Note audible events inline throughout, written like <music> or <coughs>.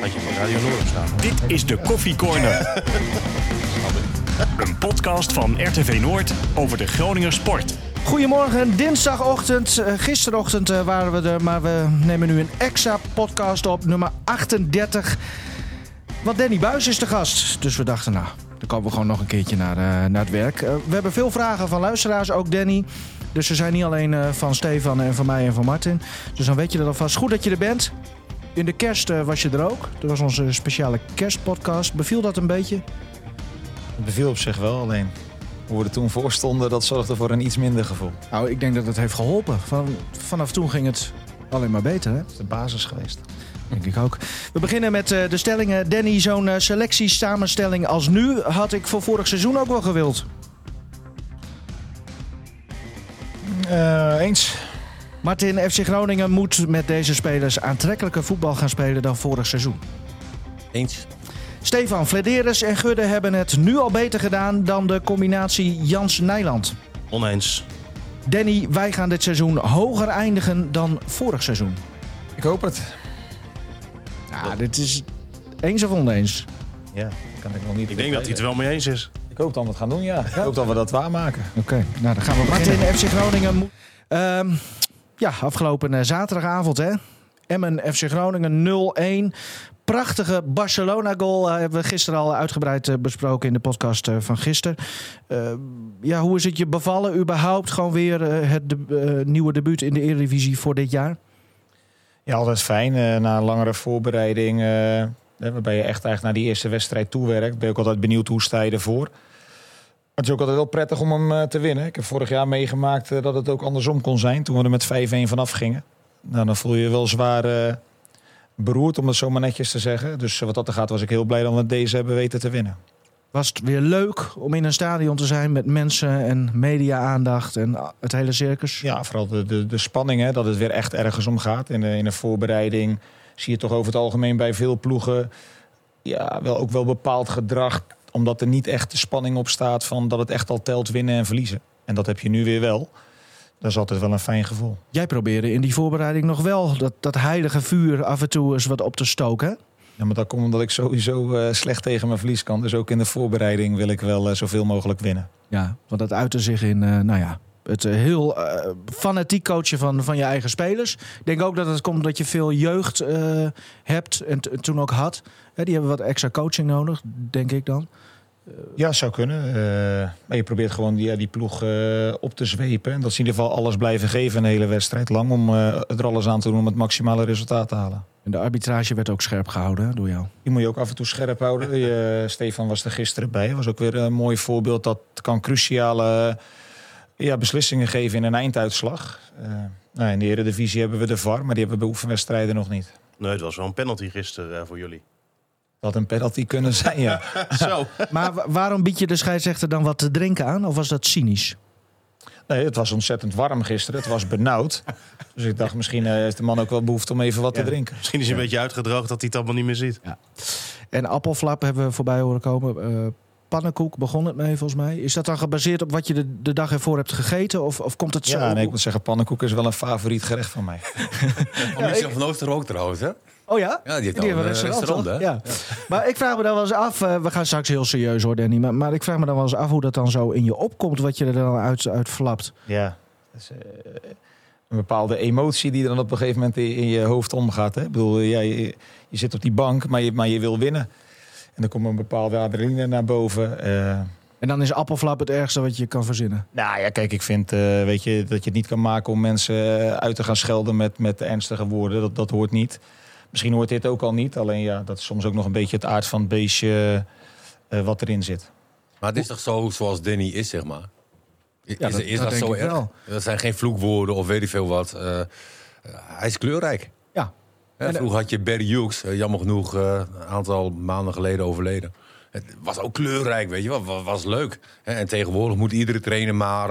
Had je van Radio Noord staan. Dit is de Koffie Corner. Een podcast van RTV Noord over de Groninger sport. Goedemorgen, dinsdagochtend. Eh, gisterochtend eh, waren we er, maar we nemen nu een extra podcast op, nummer 38. Want Danny Buis is de gast. Dus we dachten, nou, dan komen we gewoon nog een keertje naar, eh, naar het werk. We hebben veel vragen van luisteraars, ook Danny. Dus ze zijn niet alleen eh, van Stefan en van mij en van Martin. Dus dan weet je dat alvast. Goed dat je er bent. In de kerst eh, was je er ook. Dat was onze speciale kerstpodcast. Beviel dat een beetje? Het beviel op zich wel, alleen hoe we er toen voor stonden, dat zorgde voor een iets minder gevoel. Nou, ik denk dat het heeft geholpen. Van, vanaf toen ging het alleen maar beter, hè? Dat is de basis geweest. Denk ik ook. We beginnen met eh, de stellingen. Danny, zo'n uh, selectiesamenstelling als nu had ik voor vorig seizoen ook wel gewild. Eh, eens. Martin, FC Groningen moet met deze spelers aantrekkelijker voetbal gaan spelen dan vorig seizoen. Eens. Stefan, Flederis en Gudde hebben het nu al beter gedaan dan de combinatie Jans-Nijland. Oneens. Danny, wij gaan dit seizoen hoger eindigen dan vorig seizoen. Ik hoop het. Ja, dit is eens of oneens. Ja, kan ik nog niet. Ik denk dat hij het wel mee eens is. Ik hoop dat we het gaan doen, ja. Ik hoop dat we dat waarmaken. Oké, nou dan gaan we beginnen. Martin, FC Groningen. moet- Ehm, ja, afgelopen eh, zaterdagavond hè. Emmen, FC Groningen 0-1. Prachtige Barcelona-goal eh, hebben we gisteren al uitgebreid eh, besproken in de podcast van gisteren. Ja, hoe is het je bevallen überhaupt gewoon weer het de- nieuwe debuut in de Eredivisie voor dit jaar? Ja, altijd fijn. na een langere voorbereiding, waarbij je echt eigenlijk naar die eerste wedstrijd toewerkt, ben ik altijd benieuwd hoe sta je ervoor. Het is ook altijd wel prettig om hem eh, te winnen. Ik heb vorig jaar meegemaakt eh, dat het ook andersom kon zijn, toen we er met 5-1 vanaf gingen. Nou, dan voel je je wel zwaar eh, beroerd, om het zo maar netjes te zeggen. Dus wat dat er gaat, was ik heel blij dat we deze hebben weten te winnen. Was het weer leuk om in een stadion te zijn met mensen en media-aandacht en ah, het hele circus? Ja, vooral de, de, de spanning, hè, dat het weer echt ergens om gaat. In de, in de voorbereiding zie je toch over het algemeen bij veel ploegen... Ja, wel, ook wel bepaald gedrag, omdat er niet echt de spanning op staat... van dat het echt al telt winnen en verliezen. En dat heb je nu weer wel. Dat is altijd wel een fijn gevoel. Jij probeerde in die voorbereiding nog wel dat, dat heilige vuur af en toe eens wat op te stoken. hè? Ja, maar dat komt omdat ik sowieso eh, slecht tegen mijn verlies kan. Dus ook in de voorbereiding wil ik wel eh, zoveel mogelijk winnen. Ja, want dat uitte zich in, eh, nou ja, het heel fanatiek coachen van, van je eigen spelers. Ik denk ook dat het komt dat je veel jeugd hebt en toen ook had. Hè, die hebben wat extra coaching nodig, denk ik dan. Ja, zou kunnen. Eh, maar je probeert gewoon die, ja, die ploeg eh, op te zwepen. En dat ze in ieder geval alles blijven geven een hele wedstrijd lang. Om eh, er alles aan te doen om het maximale resultaat te halen. En de arbitrage werd ook scherp gehouden hè, door jou. Die moet je ook af en toe scherp houden. Je, Stefan was er gisteren bij. Was ook weer een mooi voorbeeld. Dat kan cruciale ja, beslissingen geven in een einduitslag. Eh, nou, in de Eredivisie hebben we de VAR. Maar die hebben we bij oefenwedstrijden nog niet. Nee, het was wel een penalty gisteren eh, voor jullie. Dat had een penalty kunnen zijn, ja. <laughs> Zo. Maar wa- waarom bied je de scheidsrechter dan wat te drinken aan? Of was dat cynisch? Nee, het was ontzettend warm gisteren. Het was benauwd. <laughs> Dus ik dacht, misschien eh, heeft de man ook wel behoefte om even wat Ja. te drinken. Misschien is hij een beetje uitgedroogd dat hij het allemaal niet meer ziet. En appelflap hebben we voorbij horen komen. Eh, pannenkoek begon het mee volgens mij. Is dat dan gebaseerd op wat je de, de dag ervoor hebt gegeten? Of, of komt het zo? Ja, nee, ik moet zeggen, pannenkoek is wel een favoriet gerecht van mij. <laughs> Van Michel van Ooster ook trouwens, hè? Oh ja? Ja, die heeft Die al hebben een een restaurant, restaurant, toch? ja. Maar ik vraag me dan wel eens af, eh, we gaan straks heel serieus hoor Danny, maar, maar ik vraag me dan wel eens af hoe dat dan zo in je opkomt, wat je er dan uit, uit flapt. Ja, dat is, eh, een bepaalde emotie die er dan op een gegeven moment in, in je hoofd omgaat. Hè? Ik bedoel, eh, ja, je, je zit op die bank, maar je, maar je wil winnen. En dan komt een bepaalde adrenaline naar boven. eh. En dan is appelflap het ergste wat je kan verzinnen. nou ja, kijk, ik vind eh, weet je, dat je het niet kan maken om mensen eh, uit te gaan schelden met, met ernstige woorden. Dat, dat hoort niet. Misschien hoort dit ook al niet. Alleen ja, dat is soms ook nog een beetje het aard van het beestje eh, wat erin zit. Maar het is toch zo zoals Danny is, zeg maar? Is, Ja, dat- is dat dat, denk zo ik erg? wel. Dat zijn geen vloekwoorden of weet ik veel wat. Eh, hij is kleurrijk. Ja. Hè, eh, vroeger had je Barry Hughes, jammer genoeg eh, een aantal maanden geleden overleden. Het was ook kleurrijk, weet je wel. Was, was leuk. Hè, En tegenwoordig moet iedere trainer maar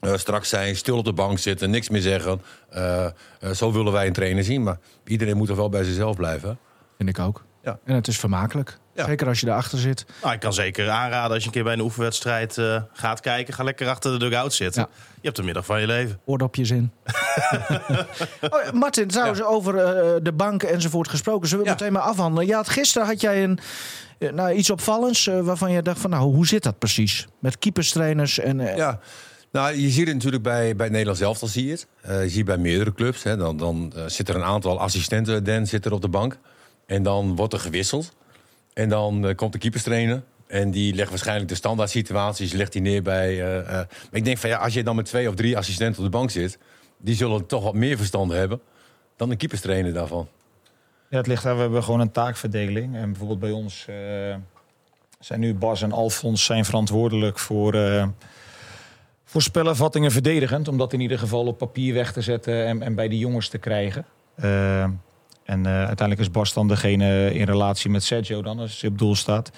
eh, straks zijn, stil op de bank zitten, niks meer zeggen. Eh, eh, zo willen wij een trainer zien. Maar iedereen moet toch wel bij zichzelf blijven. Vind ik ook. Ja. En het is vermakelijk. Ja. Zeker als je erachter zit. Nou, ik kan zeker aanraden als je een keer bij een oefenwedstrijd eh, gaat kijken. Ga lekker achter de dugout zitten. Ja. Je hebt de middag van je leven. Oordopjes in. <laughs> oh, ja, Martin, trouwens, over eh, de bank enzovoort gesproken. Zullen we Ja. meteen maar afhandelen? Ja, gisteren had jij een, nou, iets opvallends waarvan je dacht van... nou, hoe zit dat precies? Met keeperstrainers en... eh, Ja, nou, je ziet het natuurlijk bij, bij het Nederlands elftal, zie je het. Eh, je ziet bij meerdere clubs. Hè, dan dan eh, zit er een aantal assistenten, Dan zit er op de bank. En dan wordt er gewisseld. En dan eh, komt de keeperstrainer. En die legt waarschijnlijk de standaard situaties legt hij neer bij... maar ik denk van ja, als je dan met twee of drie assistenten op de bank zit... die zullen toch wat meer verstand hebben dan de keeperstrainer daarvan. Ja, het ligt daar. We hebben gewoon een taakverdeling. En bijvoorbeeld bij ons zijn nu Bas en Alfons zijn verantwoordelijk voor, eh voor spellenvattingen verdedigend. Om dat in ieder geval op papier weg te zetten en, en bij de jongens te krijgen. Eh, en eh, uiteindelijk is Bas dan degene in relatie met Sergio dan, als hij op doel staat.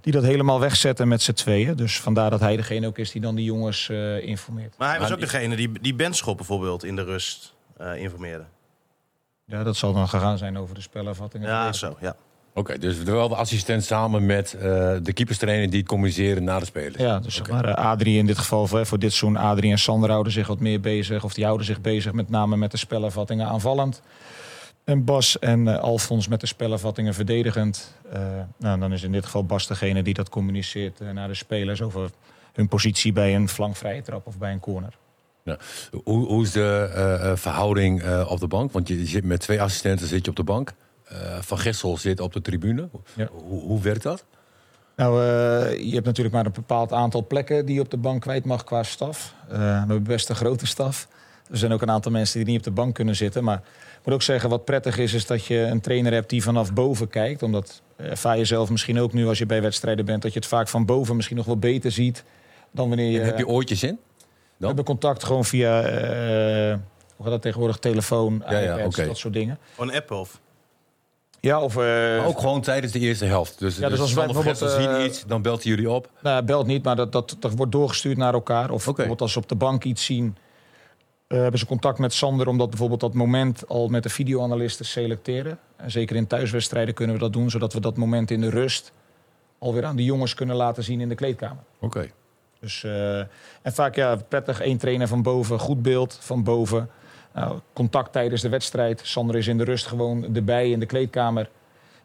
Die dat helemaal wegzetten met z'n tweeën. Dus vandaar dat hij degene ook is die dan die jongens eh, informeert. Maar hij was ook degene die, die Benschop bijvoorbeeld in de rust eh, informeerde. Ja, dat zal dan gegaan zijn over de spellenvattingen. Ja, zo. Ja. Oké, dus wel de assistent samen met eh, de keeperstrainer... die het communiceren naar de spelers. Ja, dus zeg maar, eh, Adrie in dit geval voor, voor dit seizoen. Adrie en Sander houden zich wat meer bezig. Of die houden zich bezig met name met de spellenvattingen aanvallend. En Bas en eh, Alfons met de spellenvattingen verdedigend. Nou, dan is in dit geval Bas degene die dat communiceert naar de spelers over hun positie bij een flankvrije trap of bij een corner. Hoe, hoe is de verhouding op de bank? Want je zit met twee assistenten zit je op de bank. Eh, Van Gessel zit op de tribune. Ja. Hoe, hoe werkt dat? Nou, eh, je hebt natuurlijk maar een bepaald aantal plekken die je op de bank kwijt mag qua staf. Eh, we hebben best een grote staf. Er zijn ook een aantal mensen die niet op de bank kunnen zitten. Maar ik moet ook zeggen, wat prettig is, is dat je een trainer hebt die vanaf boven kijkt. Omdat eh, ervaar je zelf misschien ook nu als je bij wedstrijden bent, dat je het vaak van boven misschien nog wel beter ziet dan wanneer je. Heb je oortjes in? we hebben contact gewoon via, eh, hoe gaat dat tegenwoordig, telefoon, Ja, ja, oké. dat soort dingen. Een app of? Ja, of... eh, Maar ook gewoon tijdens de eerste helft. Dus, dus dus als wij bijvoorbeeld, zien eh, iets, dan belt hij jullie op. Nou, belt niet, maar dat, dat, dat wordt doorgestuurd naar elkaar. Of bijvoorbeeld als ze op de bank iets zien, eh, hebben ze contact met Sander om dat bijvoorbeeld dat moment al met de videoanalist te selecteren. En zeker in thuiswedstrijden kunnen we dat doen, zodat we dat moment in de rust alweer aan de jongens kunnen laten zien in de kleedkamer. Oké. Dus, en vaak ja, prettig één trainer van boven, goed beeld van boven. Nou, contact tijdens de wedstrijd. Sander is in de rust gewoon erbij in de kleedkamer.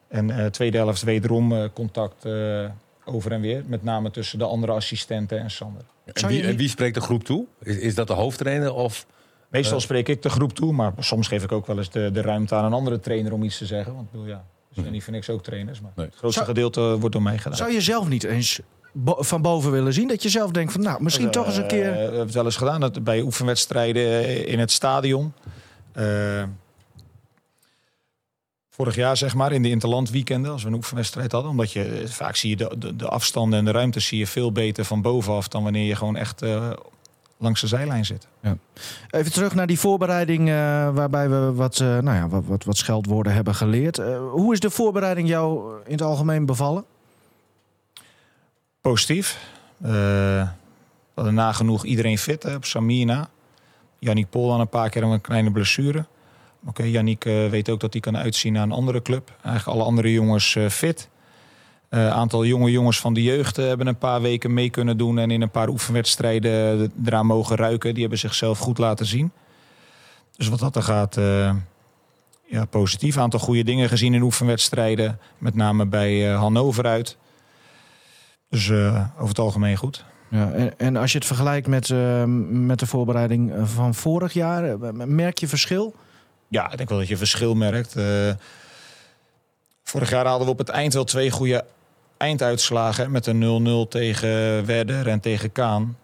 En eh tweede helft wederom eh, contact eh, over en weer. Met name tussen de andere assistenten en Sander. En wie, en wie spreekt de groep toe? Is, is dat de hoofdtrainer? Of... Meestal spreek ik de groep toe, maar soms geef ik ook wel eens de, de ruimte aan een andere trainer om iets te zeggen. Want ik bedoel, ja, ze zijn niet voor niks ook trainers. Maar Nee. het grootste Zou- gedeelte wordt door mij gedaan. Zou je zelf niet eens bo- van boven willen zien? Dat je zelf denkt van, nou, misschien toch eens een Eh, keer... we hebben het wel eens gedaan dat bij oefenwedstrijden eh, in het stadion. Eh, vorig jaar, zeg maar, in de interlandweekenden, als we een oefenwedstrijd hadden. Omdat je eh, vaak zie je de, de, de afstanden en de ruimtes zie je veel beter van bovenaf dan wanneer je gewoon echt eh, langs de zijlijn zit. Even terug naar die voorbereiding, eh, waarbij we wat, eh, nou ja, wat, wat, wat scheldwoorden hebben geleerd. Eh, hoe is de voorbereiding jou in het algemeen bevallen? Positief. Eh, we hadden nagenoeg iedereen fit op Samina. Yannick Pol aan een paar keer een kleine blessure. Oké, Yannick eh, weet ook dat hij kan uitzien naar een andere club. Eigenlijk alle andere jongens eh, fit. Een aantal jonge jongens van de jeugd eh, hebben een paar weken mee kunnen doen... en in een paar oefenwedstrijden eh, eraan mogen ruiken. Die hebben zichzelf goed laten zien. Dus wat dat er gaat, eh, ja, positief. Een aantal goede dingen gezien in oefenwedstrijden. Met name bij eh, Hannover uit. Dus eh, over het algemeen goed. Ja, en, en als je het vergelijkt met, eh, met de voorbereiding van vorig jaar, eh, merk je verschil? Ja, ik denk wel dat je verschil merkt. Vorig jaar hadden we op het eind wel twee goede einduitslagen. Met een 0-0 tegen Werder en tegen Kaan.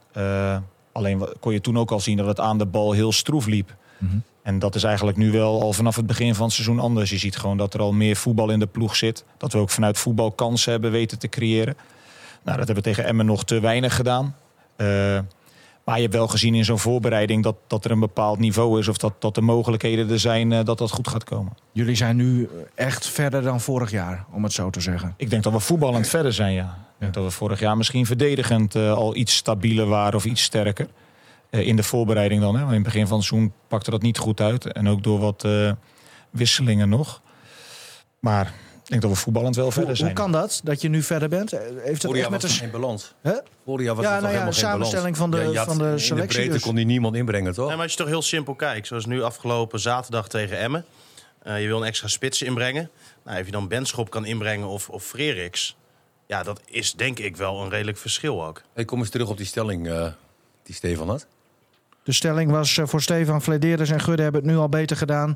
Alleen kon je toen ook al zien dat het aan de bal heel stroef liep. Mhm. En dat is eigenlijk nu wel al vanaf het begin van het seizoen anders. Je ziet gewoon dat er al meer voetbal in de ploeg zit. Dat we ook vanuit voetbal kansen hebben weten te creëren. Nou, dat hebben we tegen Emmen nog te weinig gedaan. Eh, maar je hebt wel gezien in zo'n voorbereiding dat, dat er een bepaald niveau is. Of dat, dat de mogelijkheden er zijn eh, dat dat goed gaat komen. Jullie zijn nu echt verder dan vorig jaar, om het zo te zeggen. Ik denk dat we voetballend verder zijn, ja. Ik denk dat we vorig jaar misschien verdedigend eh, al iets stabieler waren of iets sterker. In de voorbereiding dan. Hè. Want in het begin van het seizoen pakte dat niet goed uit. En ook door wat wisselingen nog. Maar Ik denk dat we voetballend wel Hoe, verder hoe zijn. kan dat, dat je nu verder bent? Heeft het echt met was de... geen balans. Hè? Vorig jaar was Ja, nou ja, helemaal geen samenstelling balans. van de- had- van de In selectie de breedte dus. kon die niemand inbrengen, toch? Nee, maar als je toch heel simpel kijkt, zoals nu afgelopen zaterdag tegen Emmen. eh, je wil een extra spits inbrengen. Nou, of je dan Benschop kan inbrengen of, of Freriks. Ja, dat is denk ik wel een redelijk verschil ook. Hey, kom eens terug op die stelling eh, die Stefan had. De stelling was eh, voor Stefan Flederis en Gudde hebben het nu al beter gedaan.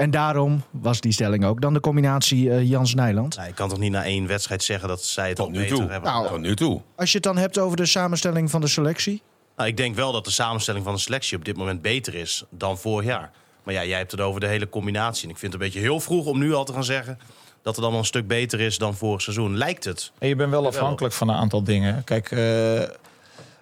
En daarom was die stelling ook dan de combinatie eh, Jans Nijland. Nou, je kan toch niet na één wedstrijd zeggen dat zij het Tot al nu beter toe. hebben Nou, gedaan? Tot nu toe. Als je het dan hebt over de samenstelling van de selectie. Nou, ik denk wel dat de samenstelling van de selectie op dit moment beter is dan vorig jaar. Maar ja, jij hebt het over de hele combinatie. En ik vind het een beetje heel vroeg om nu al te gaan zeggen dat het allemaal een stuk beter is dan vorig seizoen. Lijkt het. En je bent wel afhankelijk van een aantal dingen. Kijk, eh,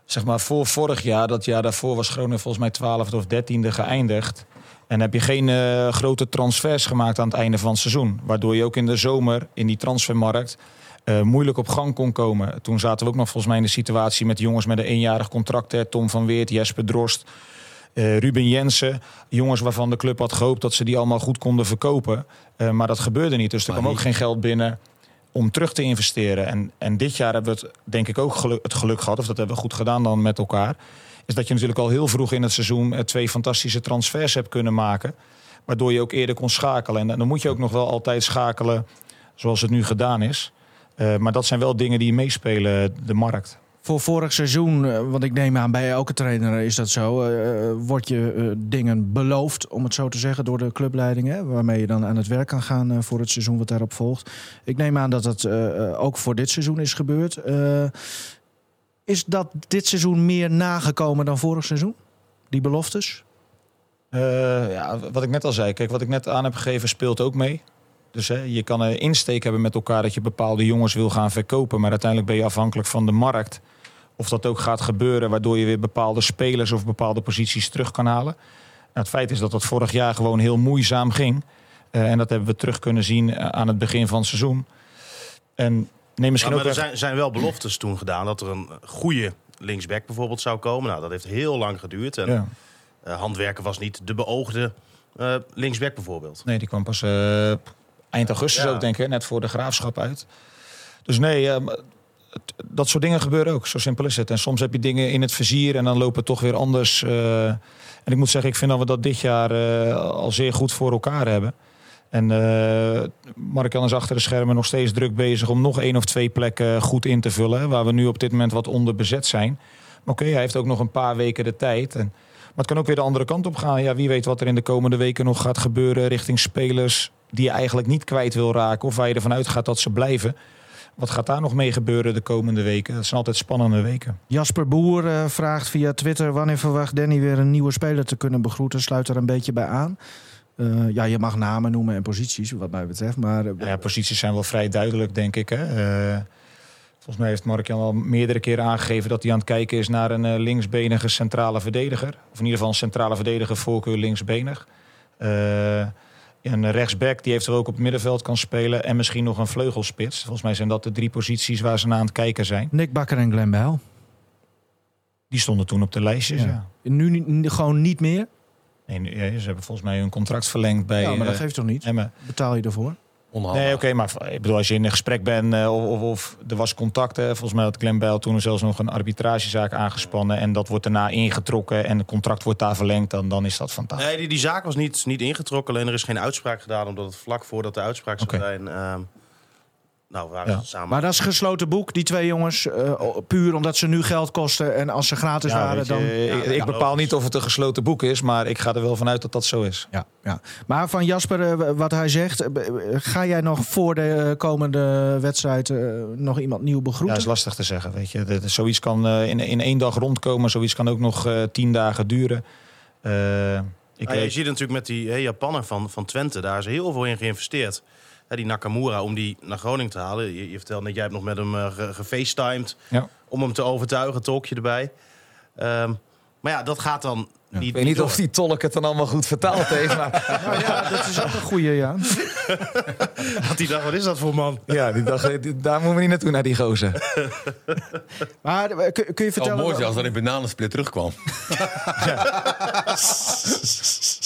zeg maar voor vorig jaar, dat jaar daarvoor was Groningen volgens mij 12e of 13e geëindigd. En heb je geen eh, grote transfers gemaakt aan het einde van het seizoen. Waardoor je ook in de zomer in die transfermarkt eh, moeilijk op gang kon komen. Toen zaten we ook nog volgens mij in de situatie met jongens met een eenjarig contract. Hè. Tom van Weert, Jesper Drost, eh, Ruben Jensen. Jongens waarvan de club had gehoopt dat ze die allemaal goed konden verkopen. Maar dat gebeurde niet. Dus er kwam ook geen geld binnen om terug te investeren. En, en dit jaar hebben we het denk ik ook geluk, het geluk gehad, of dat hebben we goed gedaan dan met elkaar. Is dat je natuurlijk al heel vroeg in het seizoen eh, twee fantastische transfers hebt kunnen maken. Waardoor je ook eerder kon schakelen. En dan moet je ook nog wel altijd schakelen zoals het nu gedaan is. Eh, maar dat zijn wel dingen die meespelen, de markt. Voor vorig seizoen, eh, want ik neem aan bij elke trainer is dat zo, eh, wordt je dingen beloofd, om het zo te zeggen, door de clubleiding. Hè, waarmee je dan aan het werk kan gaan voor het seizoen wat daarop volgt. Ik neem aan dat dat ook voor dit seizoen is gebeurd. Is dat dit seizoen meer nagekomen dan vorig seizoen? Die beloftes? Eh, ja, wat ik net al zei, kijk, wat ik net aan heb gegeven speelt ook mee. Dus hè, je kan een insteek hebben met elkaar dat je bepaalde jongens wil gaan verkopen. Maar uiteindelijk ben je afhankelijk van de markt. Of dat ook gaat gebeuren, waardoor je weer bepaalde spelers of bepaalde posities terug kan halen. Nou, het feit is dat dat vorig jaar gewoon heel moeizaam ging. Eh, en dat hebben we terug kunnen zien eh, aan het begin van het seizoen. En neem misschien Maar, ook maar er zijn, zijn wel beloftes toen gedaan dat er een goede linksback bijvoorbeeld zou komen. Nou, dat heeft heel lang geduurd. En Ja. eh, handwerken was niet de beoogde eh, linksback bijvoorbeeld. Nee, die kwam pas eh, eind augustus Ja. ook, denk ik, net voor de graafschap uit. Dus nee, eh, het- dat soort dingen gebeuren ook. Zo simpel is het. En soms heb je dingen in het vizier en dan lopen het toch weer anders. en ik moet zeggen, ik vind dat we dat dit jaar al zeer goed voor elkaar hebben. En eh Mark-Jan is achter de schermen nog steeds druk bezig om nog één of twee plekken goed in te vullen. Waar we nu op dit moment wat onder bezet zijn. Maar oké, hij heeft ook nog een paar weken de tijd. En, maar het kan ook weer de andere kant op gaan. Ja, wie weet wat er in de komende weken nog gaat gebeuren richting spelers die je eigenlijk niet kwijt wil raken. Of waar je ervan uitgaat dat ze blijven. Wat gaat daar nog mee gebeuren de komende weken? Dat zijn altijd spannende weken. Jasper Boer eh, vraagt via Twitter wanneer verwacht Danny weer een nieuwe speler te kunnen begroeten. Sluit er een beetje bij aan. Eh, ja, je mag namen noemen en posities wat mij betreft. Maar eh, Ja, posities zijn wel vrij duidelijk, denk ik. Hè? Eh, volgens mij heeft Mark-Jan al meerdere keren aangegeven dat hij aan het kijken is naar een linksbenige centrale verdediger. Of in ieder geval een centrale verdediger, voorkeur linksbenig. Eh, een rechtsback die eventueel ook op het middenveld kan spelen. En misschien nog een vleugelspits. Volgens mij zijn dat de drie posities waar ze naar aan het kijken zijn. Nick Bakker en Glenn Bijl. Die stonden toen op de lijstjes. Ja. Ja. Nu gewoon niet meer. Nee, ze hebben volgens mij hun contract verlengd bij ja, maar dat eh, geeft toch niet? Emmen. Betaal je ervoor? Onhandig. Nee, oké, maar ik bedoel, als je in een gesprek bent eh, of, of, of er was contact, hè, volgens mij had Glenn Bijl toen zelfs nog een arbitragezaak aangespannen en dat wordt daarna ingetrokken en het contract wordt daar verlengd, dan, dan is dat fantastisch. Nee, die, die zaak was niet, niet ingetrokken. Alleen er is geen uitspraak gedaan. Omdat het vlak voordat de uitspraak zou zijn... ehm, nou, we waren Ja. ze samen. Maar dat is gesloten boek, die twee jongens. eh, puur omdat ze nu geld kosten. En als ze gratis Ja, waren, je, dan... ik, ja, ik bepaal logisch. niet of het een gesloten boek is, maar ik ga er wel vanuit dat dat zo is. Ja, ja. Maar van Jasper, eh, wat hij zegt, eh, ga jij nog voor de komende wedstrijd eh, nog iemand nieuw Ja, begroeten? is lastig te zeggen, weet je. Dat- Zoiets kan eh, in, in één dag rondkomen, zoiets kan ook nog eh, tien dagen duren. Ik Nou, je weet, ziet natuurlijk met die hè, Japaner van, van Twente, daar is heel veel in geïnvesteerd. Hè, die Nakamura, om die naar Groningen te halen. Je, je vertelde net, jij hebt nog met hem eh, ge- gefacetimed Ja. om hem te overtuigen, talkje erbij. Ehm, maar ja, dat gaat dan niet ik weet niet door. of die tolk het dan allemaal goed vertaald heeft, maar <laughs> Nou ja, dat is ook een goede, ja. <laughs> Want die dacht, wat is dat voor man? ja, die dacht, eh, die- daar moeten we niet naartoe, naar die gozer. <laughs> Maar eh, kun, kun je vertellen... mooi zijn als dat in bananensplit terugkwam.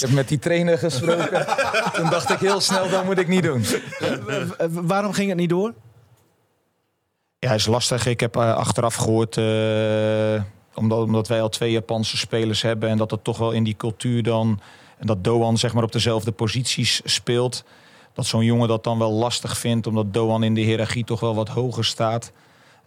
Heb met die trainer gesproken. <laughs> Toen dacht ik heel snel, dat moet ik niet doen. Waarom ging het niet door? Ja, is lastig. Ik heb eh, achteraf gehoord, eh, omdat, omdat wij al twee Japanse spelers hebben... en dat het toch wel in die cultuur dan... en dat Doan zeg maar op dezelfde posities speelt... dat zo'n jongen dat dan wel lastig vindt... omdat Doan in de hiërarchie toch wel wat hoger staat.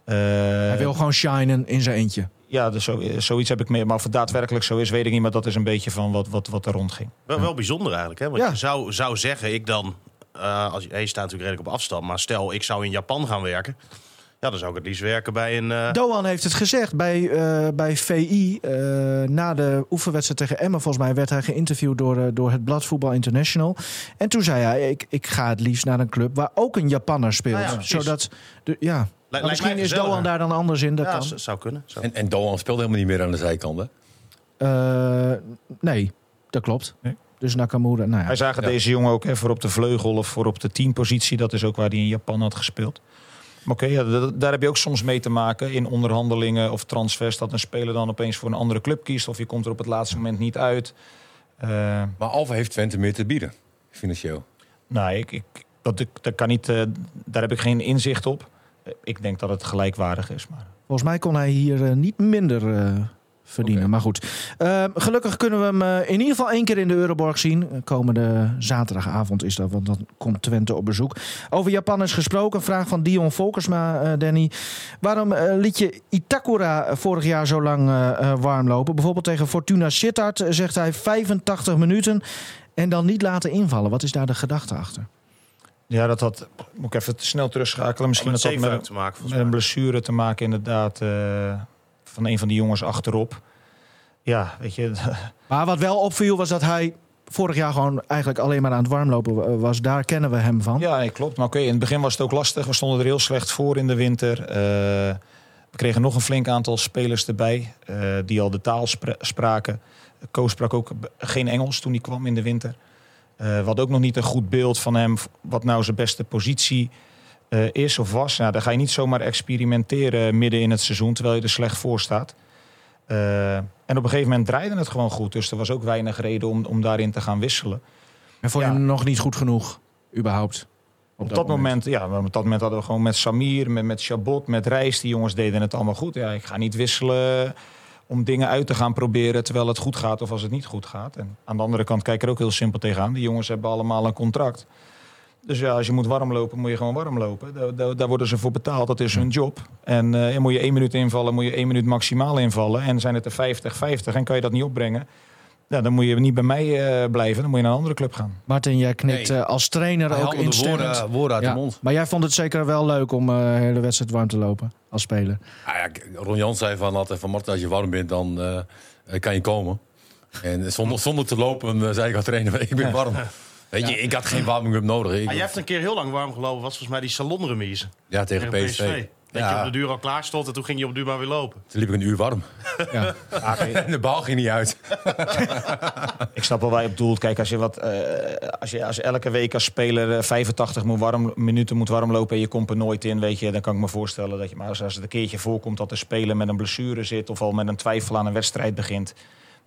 Eh, Hij wil gewoon shinen in zijn eentje. Ja, dus zo, zoiets heb ik mee. Maar of het daadwerkelijk zo is, weet ik niet. Maar dat is een beetje van wat, wat, wat er rondging. Wel, wel bijzonder eigenlijk, hè? Want Ja. je zou, zou zeggen, ik dan... eh, als je staat natuurlijk redelijk op afstand, maar stel ik zou in Japan gaan werken... Ja, dan zou ik het liefst werken bij een... eh, Doan heeft het gezegd bij, eh, bij VI. eh, na de oefenwedstrijd tegen Emmen, volgens mij, werd hij geïnterviewd door, eh, door het blad Voetbal International. En toen zei hij: ik, ik ga het liefst naar een club waar ook een Japanner speelt. Nou ja. Zodat, de, ja. Lijkt misschien is. Doan daar dan anders in. Dat ja, kan. zou kunnen. Zou- En, en Doan speelt helemaal niet meer aan de zijkant, hè? Eh, nee, dat klopt. Nee. Dus Nakamura, nou ja. Wij zagen Ja. deze jongen ook hè, voor op de vleugel of voor op de teampositie. Dat is ook waar hij in Japan had gespeeld. Maar oké, ja, daar heb je ook soms mee te maken in onderhandelingen of transfers. Dat een speler dan opeens voor een andere club kiest. Of je komt er op het laatste moment niet uit. Eh, Maar Alfa heeft Twente meer te bieden, financieel. nou, ik, ik, dat, ik- dat kan niet, eh, daar heb ik geen inzicht op. Eh, Ik denk dat het gelijkwaardig is. Maar... Volgens mij kon hij hier eh, niet minder eh, verdienen. Maar goed. Eh, gelukkig kunnen we hem in ieder geval één keer in de Euroborg zien. Komende zaterdagavond is dat, want dan komt Twente op bezoek. Over Japan is gesproken. Vraag van Dion Volkersma, Danny. Waarom liet je Itakura vorig jaar zo lang warm lopen? Bijvoorbeeld tegen Fortuna Sittard zegt hij 85 minuten. En dan niet laten invallen. Wat is daar de gedachte achter? Ja, dat had. Moet ik even snel terugschakelen. Misschien met dat dat met, te maken, met volgens een blessure te maken, inderdaad. eh, van een van die jongens achterop. Ja, weet je. <laughs> Maar wat wel opviel was dat hij vorig jaar gewoon eigenlijk alleen maar aan het warmlopen was. Daar kennen we hem van. Ja, nee, klopt. Maar oké, in het begin was het ook lastig. We stonden er heel slecht voor in de winter. Eh, we kregen nog een flink aantal spelers erbij eh, die al de taal spra- spraken. Koos sprak ook geen Engels toen hij kwam in de winter. We hadden ook nog niet een goed beeld van hem, wat nou zijn beste positie eh, is of was. Nou, dan ga je niet zomaar experimenteren midden in het seizoen, terwijl je er slecht voor staat. Eh, en op een gegeven moment draaide het gewoon goed. Dus er was ook weinig reden om, om daarin te gaan wisselen. En vond je Ja. hem nog niet goed genoeg, überhaupt? Op dat, moment, ja, maar op dat moment hadden we gewoon met Samir, met, met Chabot, met Reis, die jongens deden het allemaal goed. Ja, ik ga niet wisselen om dingen uit te gaan proberen terwijl het goed gaat of als het niet goed gaat. En aan de andere kant kijk ik er ook heel simpel tegenaan. Die jongens hebben allemaal een contract. Dus ja, als je moet warm lopen, moet je gewoon warm lopen. Daar, daar, worden ze voor betaald, dat is hun job. En eh, moet je één minuut invallen, moet je één minuut maximaal invallen. En zijn het er 50, 50 en kan je dat niet opbrengen... Ja, dan moet je niet bij mij eh, blijven, dan moet je naar een andere club gaan. Martin, jij knikt Nee. eh, als trainer Hij ook instemmend. woorden, woorden uit Ja, de mond. Maar jij vond het zeker wel leuk om eh, de hele wedstrijd warm te lopen als speler. Ah, ja, k- Ron Jans zei van altijd van Martin, als je warm bent, dan eh, eh, kan je komen. En zonder, zonder te lopen eh, zei ik al trainer, <laughs> ik ben warm. Weet je, ik had geen warming-up nodig. Ik, Ah, jij hebt een keer heel lang warm gelopen, was volgens mij die salonremise ja, tegen tegen PSV. Dat je op de duur al klaar stond en toen ging je op de duur maar weer lopen. toen liep ik een uur warm. Ja. <laughs> En de bal ging niet uit. <laughs> Ik snap wel waar je op doelt. Kijk, als je, wat, eh, als je als elke week als speler eh, 85 moet warm, minuten moet warmlopen en je komt er nooit in, weet je, dan kan ik me voorstellen dat je. Maar als, als het een keertje voorkomt dat de speler met een blessure zit of al met een twijfel aan een wedstrijd begint,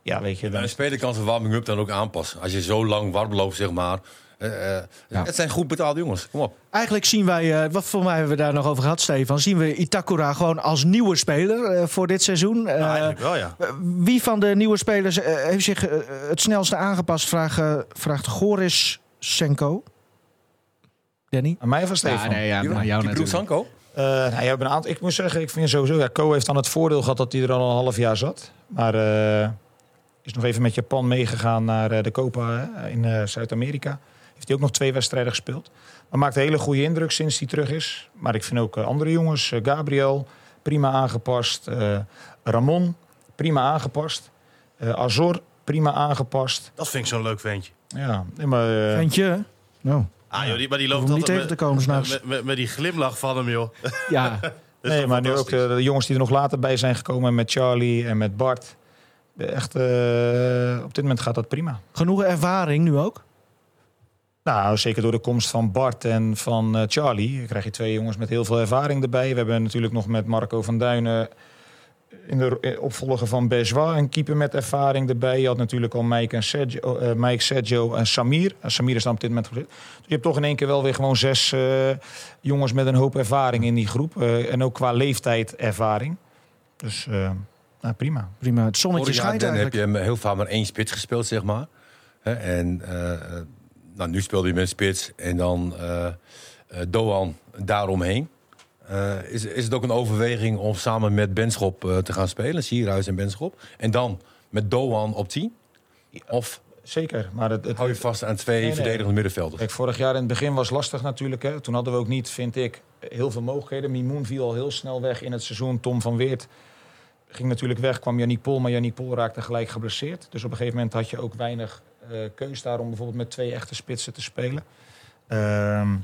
ja, weet je, dan Een speler kan zijn warming-up dan ook aanpassen. Als je zo lang warm loopt, zeg maar. Eh, eh, Ja. Het zijn goed betaalde jongens, kom op. Eigenlijk zien wij, eh, wat voor mij hebben we daar nog over gehad, Stefan, zien we Itakura gewoon als nieuwe speler eh, voor dit seizoen. Eh, Nou, eigenlijk wel, ja. wie van de nieuwe spelers heeft zich het snelste aangepast, vraagt, vraagt Goris Senko. Danny? aan mij of aan Stefan. nee, ja, maar jou die. Sanko? Eh, nou, een aantal, ik moet zeggen, ik vind sowieso, ja, Co heeft dan het voordeel gehad dat hij er al een half jaar zat. Maar eh, is nog even met Japan meegegaan naar eh, de Copa hè, in eh, Zuid-Amerika. Heeft hij ook nog twee wedstrijden gespeeld. Maar maakt een hele goede indruk sinds hij terug is. Maar ik vind ook eh, andere jongens, eh, Gabriel, prima aangepast. eh, Ramon, prima aangepast. Eh, Azor, prima aangepast. Dat vind ik zo'n leuk ventje. Ja, nee, maar... Ventje? Nou, Ah, joh, die, maar die loopt niet altijd tegen te komen s'nachts. met, met, met die glimlach van hem, joh. Ja. <laughs> nee, maar nu ook de, de jongens die er nog later bij zijn gekomen met Charlie en met Bart. Echt, eh, op dit moment gaat dat prima. Genoeg ervaring nu ook? Nou, zeker door de komst van Bart en van eh, Charlie krijg je twee jongens met heel veel ervaring erbij. We hebben natuurlijk nog met Marco van Duinen in de eh, opvolger van Bejois, een keeper met ervaring erbij. Je had natuurlijk al Mike, en Sergio, eh, Mike Sergio en Samir. En Samir is dan op dit moment gezet. Dus je hebt toch in één keer wel weer gewoon zes eh, jongens met een hoop ervaring in die groep. Eh, en ook qua leeftijd ervaring. Dus nou, prima. Prima. Het zonnetje Vorig schijnt Dan heb je hem heel vaak maar één spits gespeeld, zeg maar. Hè, En nou, nu speelde hij met spits en dan eh eh, Doan daaromheen. Eh, is, is het ook een overweging om samen met Benschop te gaan spelen, Sierhuis en Benschop? En dan met Doan op 10? Of Zeker. Maar het, het, hou je vast aan twee Nee, nee. verdedigende middenvelders? Kijk, vorig jaar in het begin was lastig natuurlijk. Hè. Toen hadden we ook niet, vind ik, heel veel mogelijkheden. Mimoen viel al heel snel weg in het seizoen. Tom van Weert ging natuurlijk weg, kwam Yannick Pol. Maar Yannick Pol raakte gelijk geblesseerd. Dus op een gegeven moment had je ook weinig keus daar om bijvoorbeeld met twee echte spitsen te spelen. Ehm,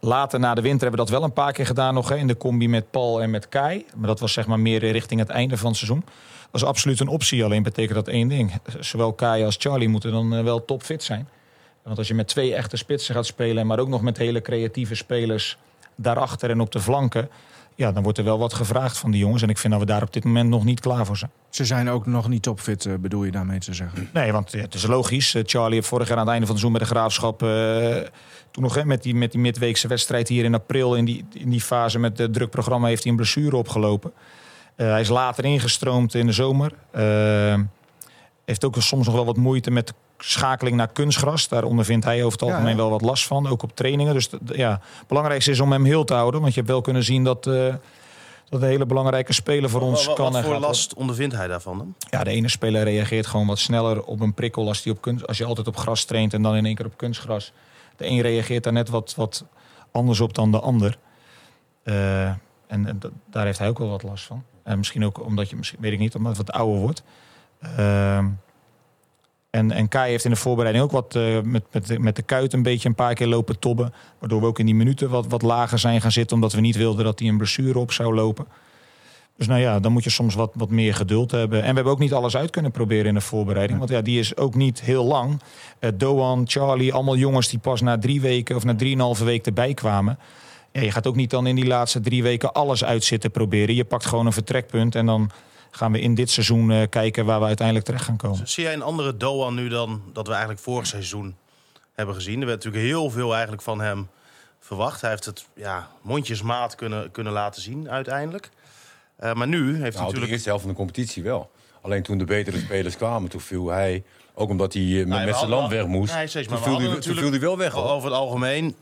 later na de winter hebben we dat wel een paar keer gedaan nog. Hè, in de combi met Paul en met Kai. Maar dat was zeg maar meer richting het einde van het seizoen. Dat is absoluut een optie. Alleen betekent dat één ding. Zowel Kai als Charlie moeten dan eh, wel topfit zijn. Want als je met twee echte spitsen gaat spelen, maar ook nog met hele creatieve spelers daarachter en op de flanken, ja, dan wordt er wel wat gevraagd van die jongens. En ik vind dat we daar op dit moment nog niet klaar voor zijn. Ze zijn ook nog niet topfit, eh, bedoel je daarmee te zeggen? Nee, want ja, het is logisch. Eh, Charlie heeft vorig jaar aan het einde van het seizoen met de graafschap. eh, toen nog hè, met, die, met die midweekse wedstrijd hier in april. In die, in die fase met het drukprogramma heeft hij een blessure opgelopen. Hij is later ingestroomd in de zomer. Heeft ook soms nog wel wat moeite met de schakeling naar kunstgras. Daar ondervindt hij over het algemeen ja. wel wat last van. Ook op trainingen. Dus ja, het belangrijkste is om hem heel te houden. Want je hebt wel kunnen zien dat. eh, dat een hele belangrijke speler voor ons Wat, kan wat en voor last ondervindt hij daarvan dan? Ja, de ene speler reageert gewoon wat sneller op een prikkel als, die op kunst, als je altijd op gras traint en dan in één keer op kunstgras. De een reageert daar net wat, wat anders op dan de ander. Eh, en daar heeft hij ook wel wat last van. En misschien ook omdat je, misschien, weet ik niet, omdat het wat ouder wordt. Ehm, en, en Kai heeft in de voorbereiding ook wat eh, met, met, de- met de kuit een beetje een paar keer lopen tobben. Waardoor we ook in die minuten wat, wat lager zijn gaan zitten. Omdat we niet wilden dat hij een blessure op zou lopen. Dus nou ja, dan moet je soms wat, wat meer geduld hebben. En we hebben ook niet alles uit kunnen proberen in de voorbereiding. Want ja, die is ook niet heel lang. Eh, Doan, Charlie, allemaal jongens die pas na drie weken of na drieënhalve week erbij kwamen. Ja, je gaat ook niet dan in die laatste drie weken alles uit zitten proberen. Je pakt gewoon een vertrekpunt en dan gaan we in dit seizoen eh, kijken waar we uiteindelijk terecht gaan komen. Zie jij een andere Doan nu dan dat we eigenlijk vorig seizoen hebben gezien? Er werd natuurlijk heel veel eigenlijk van hem verwacht. Hij heeft het ja, mondjesmaat kunnen, kunnen laten zien uiteindelijk. Eh, maar nu heeft hij Nou, de natuurlijk... eerste helft van de competitie wel. Alleen toen de betere spelers kwamen, toen viel hij... Ook omdat hij eh, met, Nou, zijn land weg moest. Nee, steeds, toen, we viel hij, toen viel hij wel weg. hoor. Over het algemeen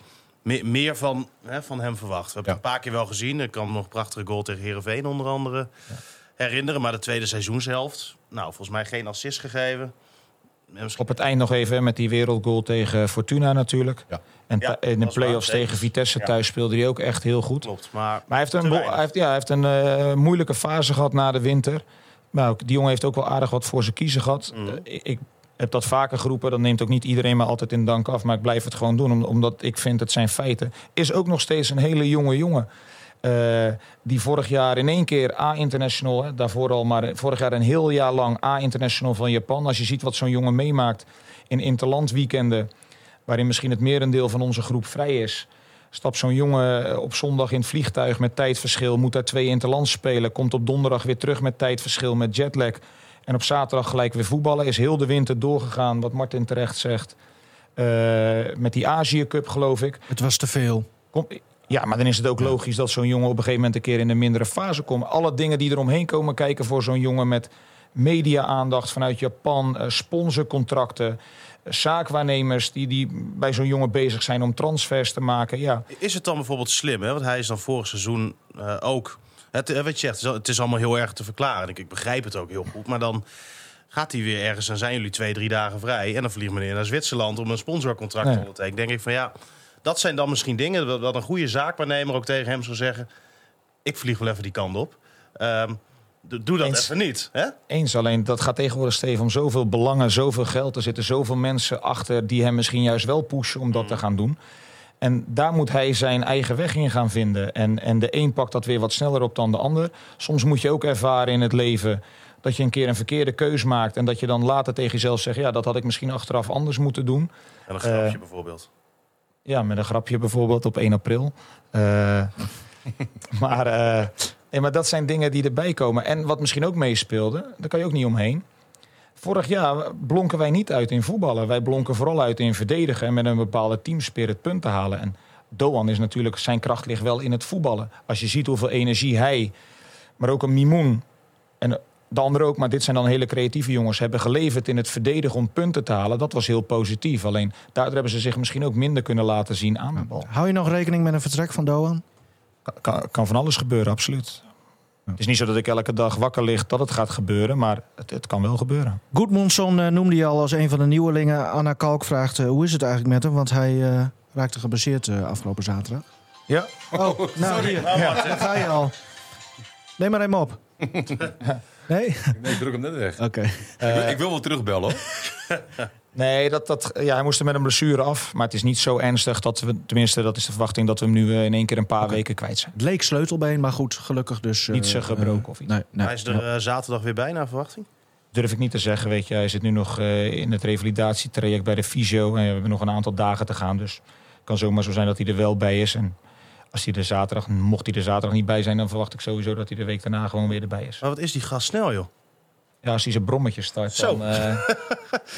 me- meer van, hè, van hem verwacht. We hebben Ja. het een paar keer wel gezien. Ik kan nog een prachtige goal tegen Herenveen onder andere herinneren. Maar de tweede seizoenshelft, nou, volgens mij geen assist gegeven. En misschien- Op het eind nog even met die wereldgoal tegen Fortuna natuurlijk. Ja. En Ja, in de play-offs tegen Vitesse Ja. thuis speelde hij ook echt heel goed. Klopt, maar, Maar hij heeft een, hij heeft, ja, hij heeft een eh, moeilijke fase gehad na de winter. Maar ook, die jongen heeft ook wel aardig wat voor zijn kiezen gehad. Mhm. Eh, ik, heb dat vaker geroepen. Dat neemt ook niet iedereen maar altijd in dank af. Maar ik blijf het gewoon doen. om- omdat ik vind het zijn feiten. Is ook nog steeds een hele jonge jongen. Eh, die vorig jaar in één keer A-international, daarvoor al, maar vorig jaar een heel jaar lang A-international van Japan. Als je ziet wat zo'n jongen meemaakt in interlandweekenden, waarin misschien het merendeel van onze groep vrij is. Stapt zo'n jongen eh, op zondag in het vliegtuig met tijdverschil, moet daar twee interlands spelen, komt op donderdag weer terug met tijdverschil, met jetlag. En op zaterdag gelijk weer voetballen. Is heel de winter doorgegaan, wat Martin terecht zegt. Eh, met die Azië Cup, geloof ik. Het was te veel. Kom, ja, maar dan is het ook logisch dat zo'n jongen op een gegeven moment een keer in een mindere fase komt. Alle dingen die eromheen komen kijken voor zo'n jongen met media-aandacht vanuit Japan, eh, sponsorcontracten, eh, zaakwaarnemers die, die bij zo'n jongen bezig zijn om transfers te maken. Ja, Is het dan bijvoorbeeld slim, hè? want hij is dan vorig seizoen eh, ook... Het, wat je zegt, het is allemaal heel erg te verklaren. Ik, ik begrijp het ook heel goed, maar dan gaat hij weer ergens... en zijn jullie twee, drie dagen vrij... en dan vliegt meneer naar Zwitserland om een sponsorcontract te ondertekenen. denk ik van ja, dat zijn dan misschien dingen... dat, een goede zaakwaarnemer ook tegen hem zou zeggen... ik vlieg wel even die kant op. Ehm, doe dat Eens. even niet, hè? eens. Alleen dat gaat tegenwoordig, Steven, om zoveel belangen, zoveel geld. Er zitten zoveel mensen achter die hem misschien juist wel pushen om dat te gaan doen. En daar moet hij zijn eigen weg in gaan vinden. En, en de een pakt dat weer wat sneller op dan de ander. Soms moet je ook ervaren in het leven dat je een keer een verkeerde keus maakt. En dat je dan later tegen jezelf zegt: Ja, dat had ik misschien achteraf anders moeten doen. En een grapje Eh, bijvoorbeeld. Ja, met een grapje bijvoorbeeld op 1 april. Eh, <laughs> maar eh, Nee, maar dat zijn dingen die erbij komen. En wat misschien ook meespeelde, daar kan je ook niet omheen. Vorig jaar blonken wij niet uit in voetballen. Wij blonken vooral uit in verdedigen en met een bepaalde teamspirit punten halen. En Doan is natuurlijk, zijn kracht ligt wel in het voetballen. Als je ziet hoeveel energie hij, maar ook een Mimoen en de anderen ook, maar dit zijn dan hele creatieve jongens, hebben geleverd in het verdedigen om punten te halen. Dat was heel positief. Alleen daardoor hebben ze zich misschien ook minder kunnen laten zien aan de bal. Hou je nog rekening met een vertrek van Doan? Kan, kan, van alles gebeuren, absoluut. Het is niet zo dat ik elke dag wakker lig dat het gaat gebeuren, maar het, het kan wel gebeuren. Goedmundsson eh, noemde je al als een van de nieuwelingen. Anna Kalk vraagt eh, hoe is het eigenlijk met hem? Want hij eh, raakte geblesseerd eh, afgelopen zaterdag. Ja, Oh, nou hier. Ja, daar ga je al. Neem maar even op. <laughs> Nee? Nee, ik druk hem net weg. Oké. ik, wil, ik wil wel terugbellen hoor. <laughs> Nee, dat, dat, ja, hij moest er met een blessure af. Maar het is niet zo ernstig dat we, tenminste, dat is de verwachting, dat we hem nu eh, in één keer een paar weken kwijt zijn. Het leek sleutelbeen, maar goed, gelukkig dus... eh, Niets, eh, gebroken eh, of iets. Nee, nee. Hij is er eh, zaterdag weer bij naar verwachting. Durf ik niet te zeggen, weet je. Hij zit nu nog eh, in het revalidatietraject bij de fysio. En we hebben nog een aantal dagen te gaan. Dus het kan zomaar zo zijn dat hij er wel bij is. En als hij er zaterdag, mocht hij er zaterdag niet bij zijn, dan verwacht ik sowieso dat hij de week daarna gewoon weer erbij is. Maar wat is die gast snel, joh? Ja, als hij zijn brommetje start, Zo. dan... eh,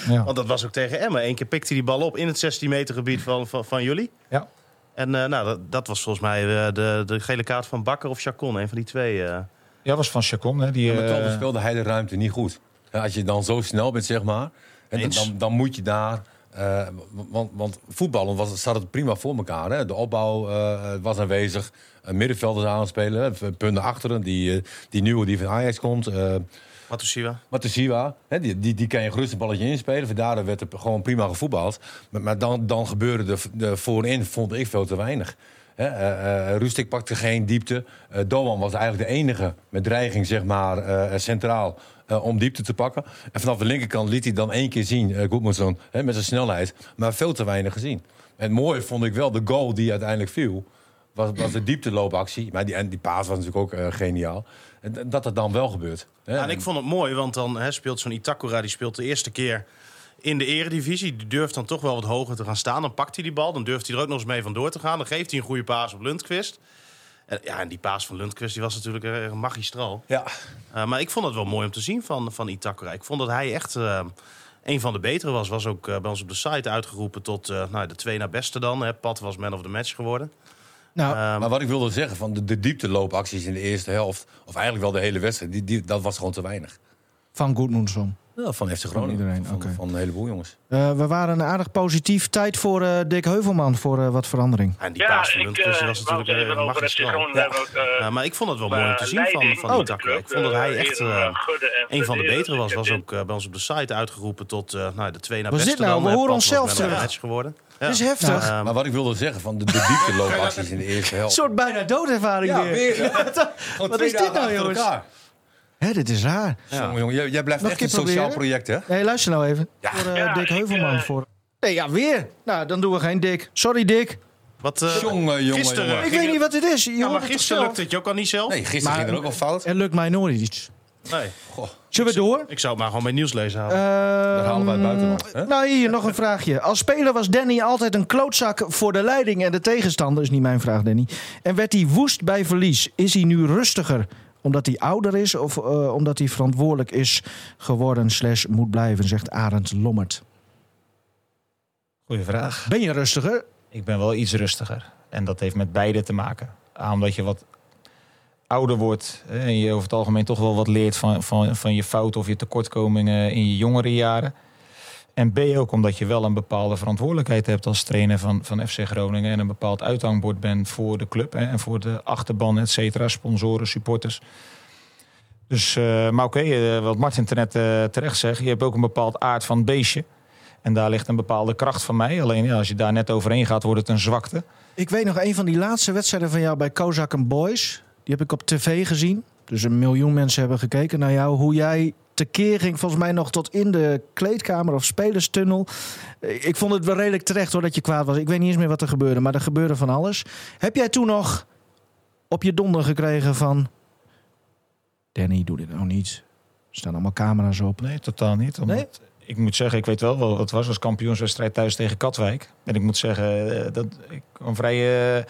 <laughs> ja. Want dat was ook tegen Emma. Eén keer pikte hij die bal op in het 16 meter gebied van, van, van jullie. Ja. En eh, nou, dat, dat was volgens mij eh, de, de gele kaart van Bakker of Chacon. Een van die twee. eh. ja, was van Chacon. Hè, die, Ja, maar toch speelde hij de ruimte niet goed. Ja, als je dan zo snel bent, zeg maar, en dan, dan moet je daar. Eh, want, want voetballen was, zat het prima voor elkaar. Hè? De opbouw eh, was aanwezig. Uh, middenvelders aanspelen. Hè? Punten achteren. Die, eh, die nieuwe die van Ajax komt. eh Matusiwa. Matusiwa, hè, die, die, die kan je gerust een balletje inspelen. Vandaar werd er gewoon prima gevoetbald. Maar, maar dan, dan gebeurde de, de voorin, vond ik veel te weinig. Hè, eh, eh, Rustik pakte geen diepte. Eh Doan was eigenlijk de enige met dreiging, zeg maar, eh, centraal. Eh, om diepte te pakken. En vanaf de linkerkant liet hij dan één keer zien, uh, Goedmanson, met zijn snelheid. Maar veel te weinig gezien. En het mooie vond ik wel, de goal die uiteindelijk viel, was, was de diepteloopactie. Maar die, en die paas was natuurlijk ook eh, geniaal. En dat het dan wel gebeurt. Ja, en ik vond het mooi, want dan hè, speelt zo'n Itakura... die speelt de eerste keer in de eredivisie. Die durft dan toch wel wat hoger te gaan staan. Dan pakt hij die bal, dan durft hij er ook nog eens mee vandoor te gaan. Dan geeft hij een goede paas op Lundqvist. En, ja, en die paas van Lundqvist die was natuurlijk erg magistraal. Ja, Uh, maar ik vond het wel mooi om te zien van, van Itakura. Ik vond dat hij echt uh, een van de betere was. Was ook uh, bij ons op de site uitgeroepen tot uh, nou, de twee naar beste dan. Hè. Pat was man of the match geworden. Nou, Um, maar wat ik wilde zeggen, van de, de diepteloopacties in de eerste helft... of eigenlijk wel de hele wedstrijd, die, die, dat was gewoon te weinig. van Goedmundsson. Ja, van FC Groningen. iedereen, van, oké. van een heleboel jongens. Uh, we waren aardig positief. Tijd voor uh, Dick Heuvelman voor uh, wat verandering. En die van Lundqvist was natuurlijk erg magistraal. Ja. Uh, maar ik vond het wel mooi om te zien van, van oh. Itakura. Ik vond dat hij echt een van de betere was. Was ook bij ons op de site uitgeroepen tot nou, de twee naar was beste dit nou? dan. We horen onszelf terug. geworden. Ja. Dat is heftig. Ja, maar wat ik wilde zeggen, van de, de diepteloopacties in de eerste helft. Een soort bijna doodervaring ja, weer. weer <laughs> wat is dit nou, jongens? Hé, dit is raar. Ja. Jongen, jongen, jij, jij blijft Nog echt een sociaal proberen? project, hè? Nee, luister nou even. Ja. Voor uh, ja, Dick Heuvelman. Ik, uh... voor... Nee, ja, weer. Nou, dan doen we geen Dick. Sorry, Dick. Wat, uh, jongen, jongen, gisteren, jongen. Ik weet niet wat het is. Je ja, maar gisteren lukte het je ook al niet zelf. Nee, gisteren maar, ging er ook al fout. Het lukt mij nooit iets. Nee. Goh. Zullen we door? Ik zou het maar gewoon bij nieuws lezen halen. Uh, Dan halen wij het buitenland. Hè? Nou, hier nog een vraagje. Als speler was Danny altijd een klootzak voor de leiding en de tegenstander. Is niet mijn vraag, Danny. En werd hij woest bij verlies. Is hij nu rustiger omdat hij ouder is of uh, omdat hij verantwoordelijk is geworden slash moet blijven, zegt Arend Lommert. Goeie vraag. Ben je rustiger? Ik ben wel iets rustiger. En dat heeft met beide te maken. A, omdat je wat ouder wordt en je over het algemeen toch wel wat leert van, van, van je fouten of je tekortkomingen in je jongere jaren. En B ook omdat je wel een bepaalde verantwoordelijkheid hebt als trainer van, van FC Groningen. En een bepaald uithangbord bent voor de club hè, en voor de achterban, et cetera, sponsoren, supporters. Dus, uh, maar oké, uh, wat Martin tenet, uh, terecht zegt, je hebt ook een bepaald aard van beestje. En daar ligt een bepaalde kracht van mij. Alleen als je daar net overheen gaat, wordt het een zwakte. Ik weet nog een van die laatste wedstrijden van jou bij Kozak Boys. Die heb ik op tv gezien. Dus een miljoen mensen hebben gekeken naar jou. Hoe jij tekeer ging, volgens mij nog tot in de kleedkamer of spelerstunnel. Ik vond het wel redelijk terecht hoor dat je kwaad was. Ik weet niet eens meer wat er gebeurde, maar er gebeurde van alles. Heb jij toen nog op je donder gekregen van... Danny, doe dit nou niet. Er staan allemaal camera's op. Nee, totaal niet. Omdat... Nee? Ik moet zeggen, ik weet wel wat het was als kampioenswedstrijd thuis tegen Katwijk. En ik moet zeggen, dat ik een vrij uh,